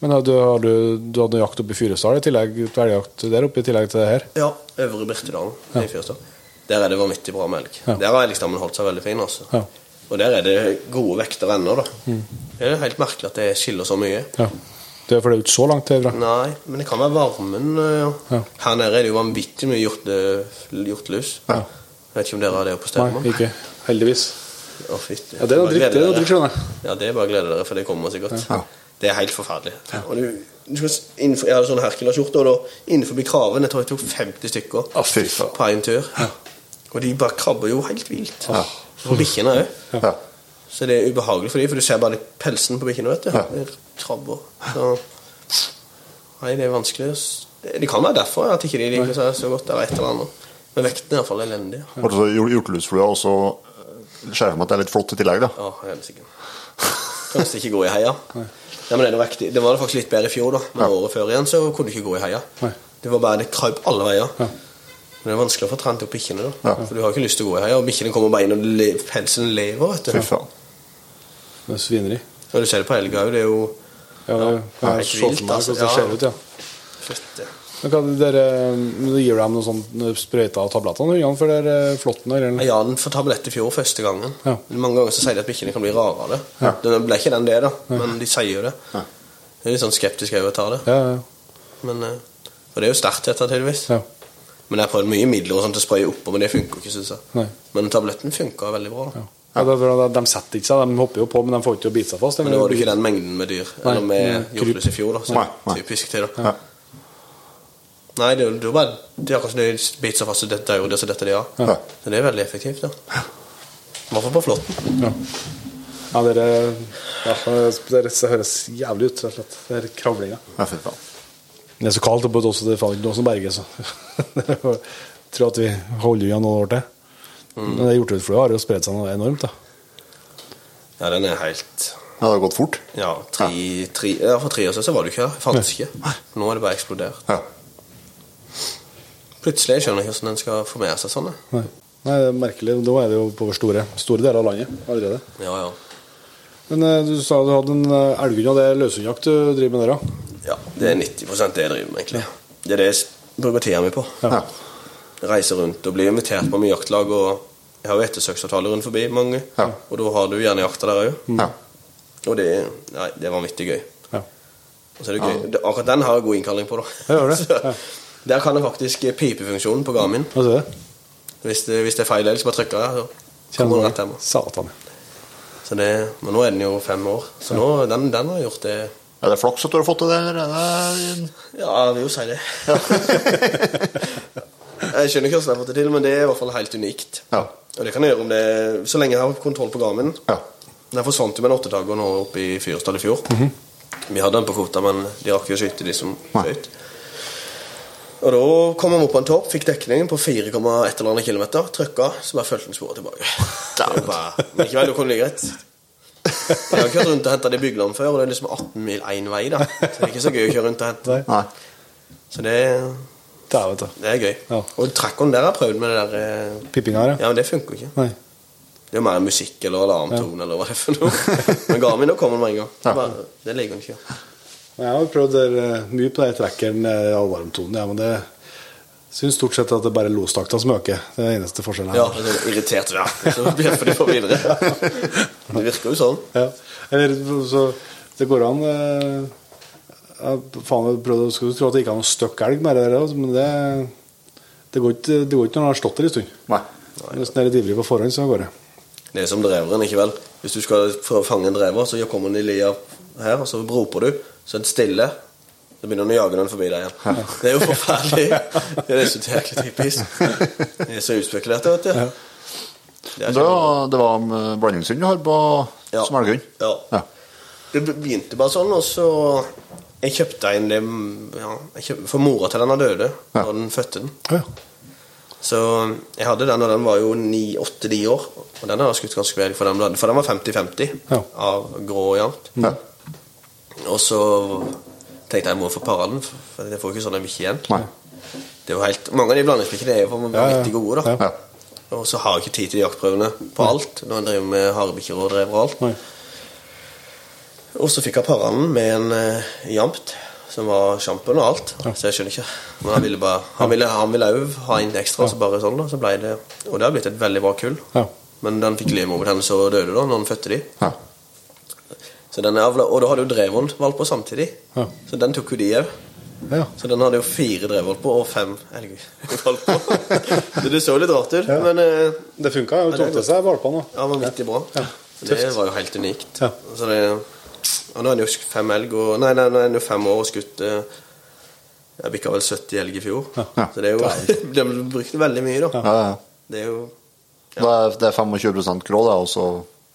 Men du, har du, du hadde jakt oppe i Fyresdal i tillegg, dveljakt der oppe i tillegg til det her? Ja, Øvre Birkedalen i Fyresdal. Der er det vanvittig bra melk. Ja. Der har elgstammen holdt seg veldig fin. altså. Ja. Og der er det gode vekter ennå, da. Det er helt merkelig at det skiller så mye. ja. Det er for det er jo ikke så langt herfra. Nei, men det kan være varmen. øh, Ja. Ja. Her nede er det jo vanvittig mye hjorte, hjortelus. Ja. Jeg vet ikke om dere har det på på Nei, ikke. Heldigvis. Å, fytti. Ja, det er dritt, det er skjønner jeg. Ja, det er bare å glede dere, for det kommer sikkert. Ja. Det er helt forferdelig. Og du, du innenfor, jeg hadde sånn Herkula-skjorte, og da innenfor kraven Jeg tror jeg tok 50 stykker Å, på én tur. Og de bare krabber jo helt vilt. Ja. Og bikkjene òg. Ja. Så det er ubehagelig for dem, for du ser bare pelsen på bikkjene. vet du. Ja. Det er krabber. Så Nei, det er vanskelig. Det kan være derfor at ikke de liker seg så godt, eller et eller annet. Men vekten er iallfall elendig. Ja, Og så hjort- Hjortelusflua også skjer ser jeg for meg at det er litt flott i tillegg, da. Ja, helt sikkert. Kanskje ikke gå i heia. Ja, men det, er noe det var det faktisk litt bedre i fjor, da. Men Ja. året før igjen så kunne du ikke gå i heia. Nei. Det var bare det kraup alle veier. Ja. Men det er vanskelig å få trent opp bikkjene, da. Ja. For du har ikke lyst til å gå i heia, og bikkjene kommer bare inn og le pelsen lever, vet du. Fy faen. Det er svineri. Og du ser det på elga òg, det er jo Ja, det, Ja, jeg helt vilt, altså. det Ja. ser ut, ja. fette. Men kan dere, du gir dem noe sånt noe sprøyter og tabletter hundene for det er flåtten? Eller? Ja, den får tablett i fjor første gangen. Ja. Mange ganger så sier de at bikkjene kan bli rare av det. Ja. Den ble ikke den det, da, men de sier jo det. Ja. Jeg er litt sånn skeptisk over å ta det. Ja, ja, Men, eh, og det er jo sterkt, dette, tydeligvis. ja. Men jeg har prøvd mye midler og sånt til å spraye oppå, men det funker ikke, synes jeg. Nei. Men tabletten funka veldig bra. da. ja. ja det er for de setter ikke seg, de hopper jo på, men de får ikke til å bite seg fast. Men det var jo ikke den mengden med dyr Nei, Eller med hjortelus i fjor, da. Så Nei, nei. typisk til da. Ja. Nei, det er jo er bare Det er akkurat som de biter seg fast og dette jo det, så dette de har. Ja. Så det er veldig effektivt, da. I hvert fall på flåtten. Ja, ja dere ja, det høres jævlig ut, rett og slett. Det er kravlinga. Ja. Det er så kaldt oppe hos oss, det faller ikke noe som berger, så jeg <laughs> tror at vi holder igjen noen år til. Men det hjorteutflua har jo spredt seg noe enormt. da. Ja, den er helt Ja, det har gått fort. Ja, tre, tre, ja for tre år siden så var det ikke her. Fantes ikke. Nå er det bare eksplodert. Ja. Plutselig jeg skjønner jeg ikke hvordan den skal få med seg sånne. Nei. Nei, det er merkelig. Da er det jo på store, store deler av landet allerede. Ja, ja. Men eh, du sa du hadde en eh, elghund, og det er løshundjakt du driver med der, da? Ja, det er 90 det jeg driver med, egentlig. Det er det jeg bruker tida mi på. Ja. Reise rundt og bli invitert på mye jaktlag. Og jeg har jo ettersøksavtaler rundt forbi mange. Ja. Og da har du gjerne jakta der òg. Ja. Og det, nei, det er vanvittig gøy. Ja. Og så er det gøy. Ja. Akkurat den har jeg god innkalling på, da. Jeg gjør det? <laughs> Så, Ja. Der kan jeg faktisk pipefunksjonen på Garmin. Hva du? Hvis det, hvis det er feil del, så bare trykker jeg. Så kommer den rett hjem. Satan. Det, men nå er den jo fem år, så nå, den, den har gjort det Er det flaks at du har fått til det, eller er Ja, jeg vil jo si det. <laughs> jeg skjønner ikke hvordan jeg har fått det til, men det er i hvert fall helt unikt. Ja. Og det kan jeg gjøre om det så lenge jeg har kontroll på Garmin. Ja. Den forsvant jo med en åttetager nå oppe i Fyrstad i fjor. Vi hadde den på kvota, men de rakk jo å skyte, de som Nei. Og da kom han opp på en topp, fikk dekning på 4,1 eller annet kilometer, trykka, så bare fulgte han sporet tilbake. <laughs> Det bare, men ikke vel, det kunne ligge greit. Jeg har kjørt rundt og henta de byggene før, og det er liksom 18 mil én vei, da. Så det er ikke så gøy å kjøre rundt og hente. Nei. Så det, Det er vet du. det er gøy. Ja. Og trackeren der har prøvd med det der eh, Pippinga ja. Ja, men det funker jo ikke. Nei. Det er jo mer musikk eller alarmtone eller hva det er for noe. <laughs> Men Garmin, da kommer den med en gang. Ja. Bare, det liker han ikke. Jeg har prøvd eh, mye på den trekkeren i allvarmtonen, ja, men det syns stort sett at det er bare lostakta som øker. Det er den eneste forskjellen. Ja, det er irritert. Ja. Så bjeffer de for videre. <laughs> Det virker jo sånn. Ja. Eller så Det går an eh, jeg, Faen, jeg prøvde, skulle tro at det ikke er noe støkk elg med det der, men det det går ikke det går ikke når den har stått der en stund. Nei. Hvis den er litt ivrig på forhånd, så går det. Det er som dreveren, ikke vel? Hvis du skal fange en drever, så kommer den i lia her, og så roper du, så er det stille. Så begynner han å jage den forbi deg igjen. Det er jo forferdelig. Det er så jæklig typisk. De er så utspekulerte, vet du. Det er Det var, det um, blandingshund du har på Ja. som elghund? Ja. Ja. Det begynte bare sånn, og så Jeg kjøpte en det ja, kjøpte, For mora til den døde da den fødte den. Ja. Så jeg hadde den, og den var jo 8-9 år. Og den har jeg skutt ganske vel, for den, for den var 50-50 Ja. av grå og jevnt. Ja. Og så tenkte jeg jeg må få para den, for jeg får ikke sånn mye igjen. Nei. Det er jo helt, Mange av de blandingsbrikkene er jo vanvittig gode, da. Ja. Ja. Og så har jeg ikke tid til jaktprøvene på alt når en driver med harebikkjer og drever og alt. Nei. Og så fikk jeg para den med en uh, jamt som var sjampen og alt. Så jeg skjønner ikke. Men han ville bare Han ville Han ville også ha en ekstra, så bare sånn, da. Så ble det Og det har blitt et veldig bra kull. Ja. Men den fikk livmorbetennelse og døde da når den fødte de. Ja. Så den er avla, Og da hadde jo Drevon valp på samtidig. Ja. Så den tok jo de òg. ja. Så den hadde jo fire drevvalp på og fem elgvalp <laughs> på. så det så litt rart ut. Ja. Men eh, Det funka. Hun tok til seg valpene. ja, vanvittig bra. Ja, det var jo helt unikt. Ja. Så det, og nå er den jo fem elg og, Nei, nei, nå er jo fem år og skutt eh, Jeg bikka vel 70 elg i fjor. Ja. Så det er jo <laughs> De brukte veldig mye, da. Ja, ja. Det er jo Det, er, det er 25 grå, det, og så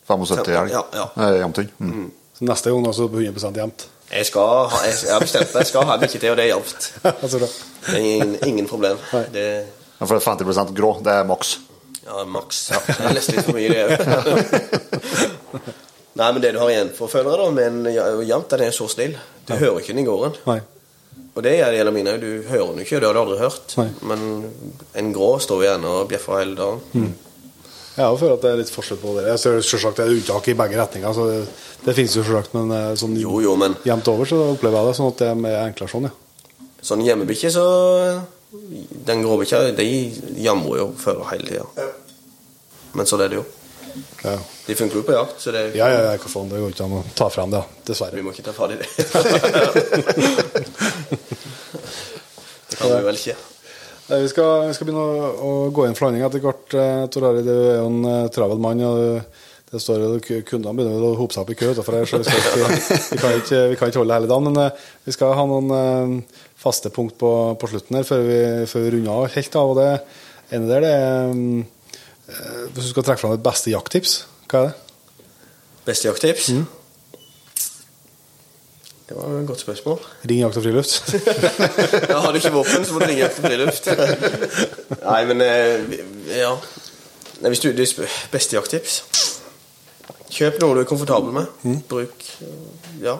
75 elg. Ja, ja. Jevnt inn. Mm. Så neste gang også på 100 jevnt. Jeg skal ha, jeg, jeg har bestemt meg. Jeg skal ha bikkje til, og det er jevnt. <laughs> altså. Det er ingen, ingen problem. Det Ja, For 50% grå, det er maks. Ja, maks. Jeg har lest litt for mye, det òg. <laughs> Nei, men det du har igjen for følgere, da, med en ja- jevnt, den er så snill. Du hører ikke den i gården. Nei. Og det gjelder mine òg. Du hører den ikke, det har du aldri hørt. Nei. Men en grå står gjerne og bjeffer hele dagen. Jeg føler at det er litt forskjell på det. Jeg ser Selvsagt det er unntak i begge retninger, så det, det finnes jo selvsagt, men eh, sånn Jo, jo, men jevnt over så opplever jeg det sånn at det er enklere sånn, ja. sånn hjemmebikkje, så Den gråbikkja, de jamrer jo før hele tida. Men sånn er det jo. Ja, De funker jo på jakt, så det er... ja, ja, ja hva faen, det går ikke an å ta frem det, ja. dessverre. Vi må ikke ta fra dem det. <laughs> <laughs> det kan vi vel ikke. Vi, skal, vi skal begynne å, å gå inn for landing etter hvert. eh, Tor Ari, du er jo en eh, travel mann. og det står jo Kundene begynner å hope seg opp i kø utenfor her, så vi, skal vi, kan ikke, vi kan ikke holde hele dagen. Men eh, vi skal ha noen faste punkt på, på slutten her før vi, før vi runder av helt av. og det ene der det er mm, Hvis du skal trekke fram et beste jakttips, hva er det? Beste jakttips? Det var et godt spørsmål. Ring Jakt og Friluft. <laughs> Ja, har du ikke våpen, så må du ringe Jakt og friluft. Nei, men eh, Ja. Nei, hvis du, er beste jakttips Kjøp noe du er komfortabel med. Bruk Ja.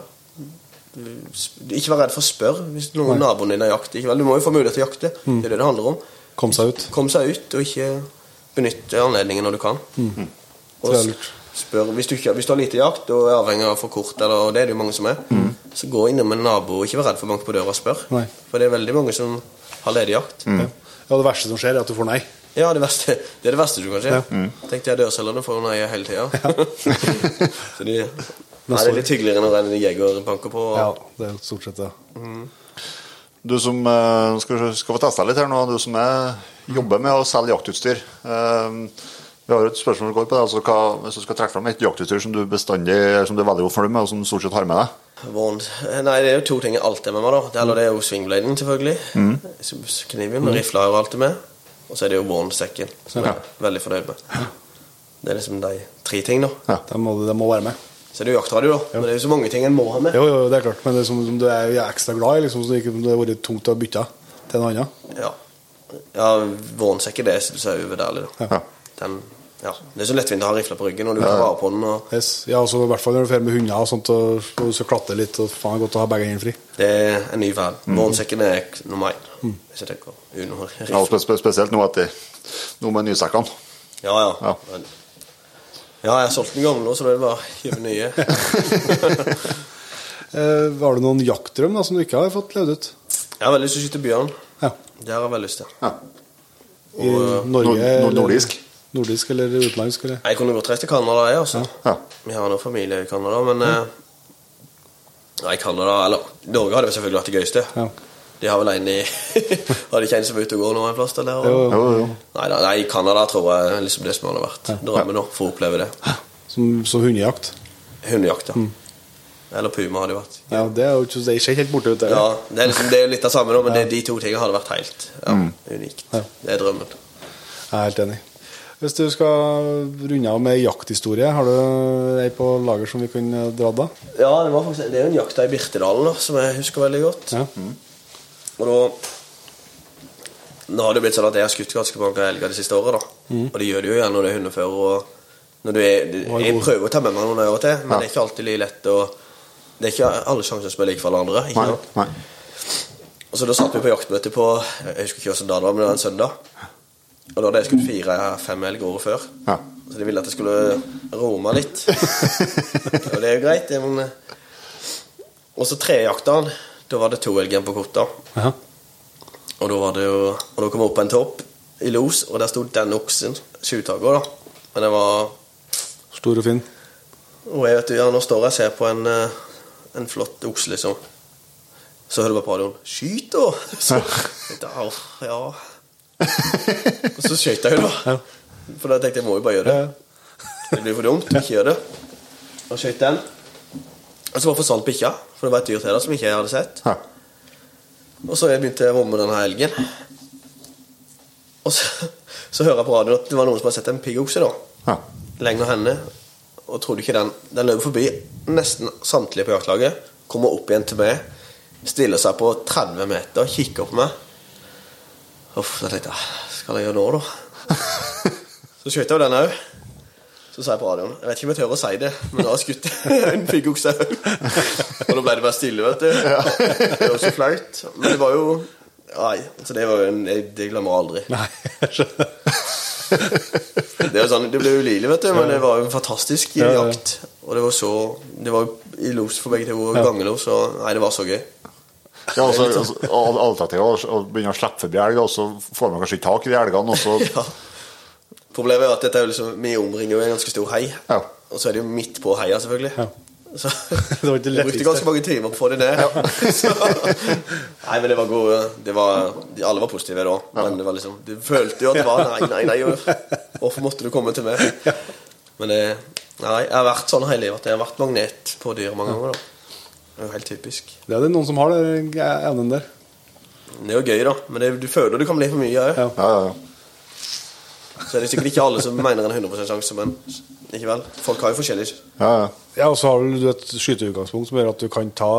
Ikke vær redd for å spørre hvis noen naboen din har jakt. Ikke vel, Du må jo få mulighet til å jakte. Det er det det handler om. Kom seg ut. Kom seg ut, og ikke benytte anledningen når du kan. Og Det er lurt. Spør, hvis, du ikke, hvis du har lite jakt og er avhengig av for kort, eller, og det er det jo mange som er, så gå innom en nabo og ikke vær redd for å banke på døra og spør. Nei. For det er veldig mange som har ledig jakt. Ja. ja, Det verste som skjer, er at du får nei. Ja, det, verste, det er det verste du kan skje. Ja. Tenk deg dørselgerne får nei hele tida. <laughs> så de, nei, det er litt hyggeligere når en jeger banker på. Ja, det er stort sett det. Du som eh, skal, skal få testa litt her nå, du som er, jobber med å selge jaktutstyr. Eh, vi har et spørsmål som går på det. Altså, hva, hvis du skal trekke fram et jaktutstyr som du bestandig, som du er veldig godt fornøyd med, og som du stort sett har med deg. Våren. Nei, det er jo to ting jeg alltid er med meg. da Det, eller det er jo swingbladen, selvfølgelig. Kniven, rifla er jo alltid med. Og så er det jo vårnsekken, som jeg er veldig fornøyd med. Det er liksom de tre ting, da. Ja. Det må, det må være med. Så er det jo jaktradio, da. Men det er jo så mange ting en må ha med. Jo, jo, det er klart, men det er som som du er ekstra glad i, liksom, så det ikke det har vært tungt å bytte til en annen. Ja, ja vårnsekken, det syns jeg er uvurderlig, da. Ja. Den, ja. Det er så lettvint å ha rifla på ryggen, og du kan vare på den. Og Yes. Ja, altså, I hvert fall når du drar med hunder og sånt, og, og du skal klatre litt, og faen godt å ha begge hendene fri. det er en ny verden. Vårnsekken er k- nummer én. Hvis jeg tenker under Ja, spe spe spesielt nå etter nå med nysekkene. Ja, ja. Ja. Ja, jeg har solgt den gamle, så det er bare å kjøpe nye. <laughs> <laughs> Eh, har du noen jaktdrøm da, som du ikke har fått levd ut? Jeg har veldig lyst til å skyte bjørn. Ja. Det har jeg veldig lyst til. Ja. I Og, Norge? nord- nordisk? Nordisk eller utenlandsk? Eller? Jeg kunne godt reist til Canada, jeg, altså. Ja. Vi har noe familie i Canada, men eh, Nei, Canada Eller Norge hadde selvfølgelig vært det gøyeste. Ja. De har vel en i <laughs> Har de ikke en som er ute og går nå en plass? Eller? Jo, Jo, jo. Nei, da, nei, Canada tror jeg er liksom det som hadde vært drømmen nå, for å oppleve det. Som, som hundejakt? Hundejakt, ja. Eller puma hadde jo vært. Ja, det er jo ikke, det er ikke helt borte ute. Ja, det er, liksom, det er litt av samme, nå, men det, de to tingene hadde vært helt ja, unikt. Ja. Det er drømmen. Jeg er helt enig. Hvis du skal runde av med jakthistorie, har du ei på lager som vi kan dratt dra da? Ja, det, var faktisk, det er jo en jakt i Birtedalen da, som jeg husker veldig godt. Ja. Og da Nå har det blitt sånn at jeg har skutt ganske mange elger det siste året, da. Og det gjør det jo gjerne når det er hundefører. Og når du er, jeg prøver å ta med meg noen av og til, men Ja. det er ikke alltid like lett. Og det er ikke alle sjanser som er like for alle andre. Ikke Nei. Nei. Og så da satt vi på jaktmøte på Jeg husker ikke hvordan dag det var, men det var en søndag. Og da hadde jeg skutt fire-fem elg året før. Ja. Så de ville at jeg skulle rome litt. <laughs> og det er jo greit, det, men Og så trejakta han. Da var det to elg igjen på korta. Ja. Og da var det jo Og da kom jeg opp på en topp i los, og der sto den oksen. Sjutaker, da. Men det var Stor og fin. Og jeg vet du, ja, nå står jeg og ser på en, eh, en flott okse, liksom. Så hører du på radioen 'Skyt, da!' <laughs> Så jeg jeg, «Åh, ja Og så skøyt jeg jo, da. For da tenkte jeg må jo bare gjøre det. Det blir for dumt ikke gjøre det. Og skøyt den. Og så bare forsvant bikkja, for det var et dyr til da som ikke jeg hadde sett. Og så begynte jeg å vomme denne elgen. Og så, Så hører jeg på radioen at det var noen som hadde sett en piggokse da, Ja. lenger henne. Og trodde ikke den Den løp forbi nesten samtlige på jaktlaget. Kommer opp igjen til meg, stiller seg på 30 meter, kikker på meg. Uff, da tenkte jeg Hva skal jeg gjøre nå, da? <laughs> Så skjøt jeg jo den òg. Så sa jeg på radioen Jeg vet ikke om jeg tør å si det, men da har jeg skutt <laughs> en piggokse òg. Og da ble det bare stille, vet du. Det var så flaut. Men det var jo Nei, så det var jo en jeg- Det glemmer jeg aldri. Nei, jeg. <laughs> Det, sånn, det ble ulidelig, vet du, men det var jo en fantastisk Ja, ja. jakt. Og det var så Det var jo i los for begge to ganger så Nei, det var så gøy. Ja, altså, altså, al- Alternativet er å begynne å slippe forbi elg, og så får man kanskje ikke tak i de elgene, og så <laughs> Ja. Problemet er at dette er liksom, vi omringer jo en ganske stor hei. Ja. Og så er det jo midt på heia, selvfølgelig. Ja. Så <laughs> Det jeg <laughs> brukte ganske mange timer på å få det ned. så, nei, men det var gode det var, Alle var positive da, men det var liksom Du følte jo at det var Nei, nei, nei. Hvorfor måtte du komme til meg? Men det Nei, jeg har vært sånn hele livet at jeg har vært magnet på dyr mange ganger. da Det er jo helt typisk. Det er det noen som har den enden der. Det er jo gøy, da, men det, du føler det kan bli for mye òg. Ja. Ja, ja, ja. Så er det sikkert ikke alle som mener en 100 sjanse, men ikke vel? Folk har jo forskjellig ja, ja. Ja, og så har du et skyteutgangspunkt som gjør at du kan ta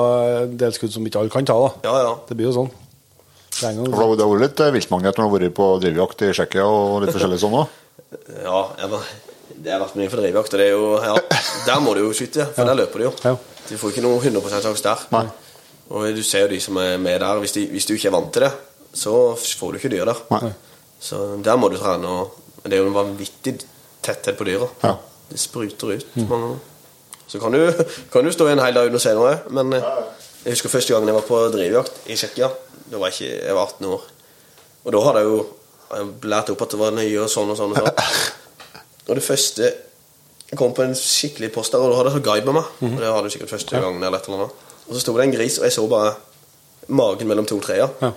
en del skudd som ikke alle kan ta. da Ja, ja. Det blir jo sånn. Det er Det har vært litt eh, viltmagnet når du har vært på drivjakt i Tsjekkia og litt forskjellig sånn òg. Ja, jeg, det har vært mye for drivjakt, og det er jo ja, Der må du jo skyte, for der løper du jo. Ja. Du får ikke noe 100 sjanse der. Nei. Og du ser jo de som er med der. Hvis, de, hvis du ikke er vant til det, så får du ikke dyr der. Nei. Så der må du trene. Og det er jo en vanvittig tetthet på dyra. Ja. Det spruter ut. Mm. Så kan du, kan du stå en hel dag uten å se noe. Men eh, jeg husker første gangen jeg var på drivjakt i Tsjekkia. Da var jeg, ikke, jeg var 18 år. Og da hadde jeg jo jeg opp at det var nøye og sånn og sånn. Og sånn. <laughs> Og det første Jeg kom på en skikkelig post der, og da hadde jeg så guide med meg. Og det hadde du sikkert første gangen eller et eller annet. Og så sto det en gris, og jeg så bare magen mellom to trær. Ja.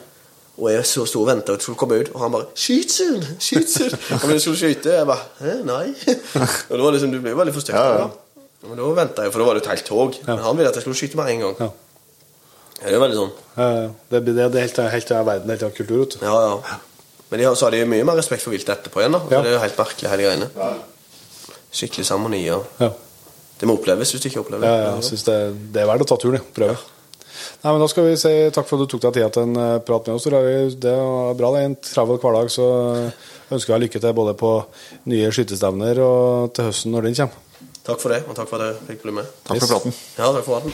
Og jeg så sto og venta til skulle komme ut, og han bare 'Skyt, Sund! Skyt! Og når jeg skulle skyte, jeg bare nei?' <laughs> Og det var liksom, Du ble veldig forstyrra. Ja, ja. Men da venta jeg, for da var det et helt tog. Men han ville at jeg skulle skyte med en gang. Ja. Det er jo veldig sånn. Det, det, det er helt, helt av verden, helt av kultur. vet du. Ja, ja. Men de så har de mye mer respekt for viltet etterpå igjen. da Ja. Det er jo helt merkelig, hele greiene. Skikkelig seremoni. og Ja. Det må oppleves hvis du ikke opplever Ja, det. ja, jeg synes det, det er verdt å ta turen, ja. prøve. Nei, men Da skal vi si takk for at du tok deg tida til en eh, prat med oss. Det var bra. Det er en travel hverdag, så ønsker jeg lykke til både på nye skytestevner og til høsten når den kommer. Takk for det, og takk for at jeg fikk bli med. Takk for praten. Ja, takk for praten.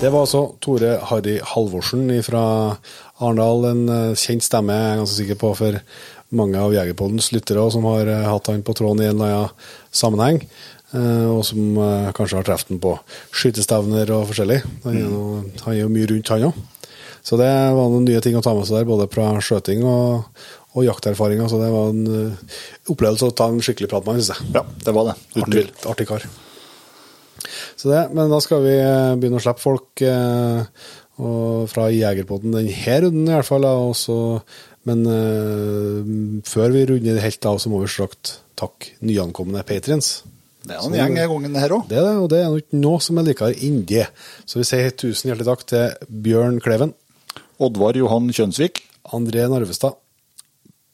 Det var altså Tore Harry Halvorsen fra Arendal. En eh, kjent stemme jeg er ganske sikker på for mange av Jegerpoddens lyttere som har eh, hatt han på tråden i en eller annen sammenheng. eh, Og som eh, kanskje har truffet han på skytestevner og forskjellig. Han er, noe, han er jo mye rundt, han òg. Så det var noen nye ting å ta med seg der, både fra skjøting og, og jakterfaringer. Så det var en opplevelse å ta en skikkelig prat med han, syns jeg. Ja, det var det. Uten tvil. Artig, artig kar. Så det, men da skal vi begynne å slippe folk og fra Jegerpodden denne runden, i hvert fall. og så- men uh, før vi runder helt av, så må vi straks takke nyankomne patriens. Det er en gjeng i gangen, her òg. Det er det, og det er nok noe som er likere enn det. Så vi sier tusen hjertelig takk til Bjørn Kleven, Oddvar Johan Kjønsvik. André Narvestad,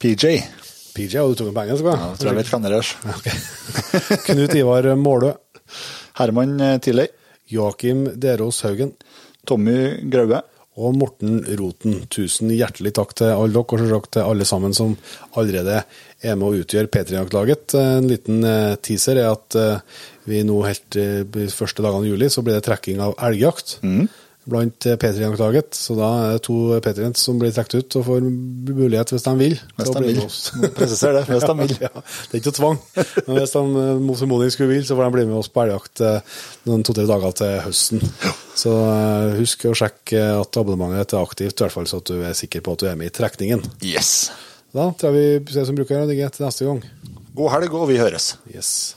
PJ. PJ, og du tok den på engelsk? Ja, jeg tror jeg vet det er. <laughs> Knut Ivar Målø, Herman eh, Tilley. Joakim Derås Haugen. Tommy Graue. Og Morten Roten. Tusen hjertelig takk til alle dere, og selvsagt til alle sammen som allerede er med å utgjøre P3-jaktlaget. En liten eh, teaser er at eh, vi nå helt eh, de første dagene i juli så blir det trekking av elgjakt blant eh, P3-jaktlaget. Så da er det to P3-ens som blir trukket ut og får mulighet, hvis de vil. Hvis de vil. presisere det, hvis de vil. <laughs> Ja, det er ikke noe tvang. Men hvis de eh, mot formodning skulle vil, så får de bli med oss på elgjakt eh, noen to-tre dager til høsten. Så eh, husk å sjekke at abonnementet er aktivt, i hvert fall så at du er sikker på at du er med i trekningen. Yes. Da tror jeg vi ser som bruker å ligge til neste gang. God helg, og vi høres. Yes.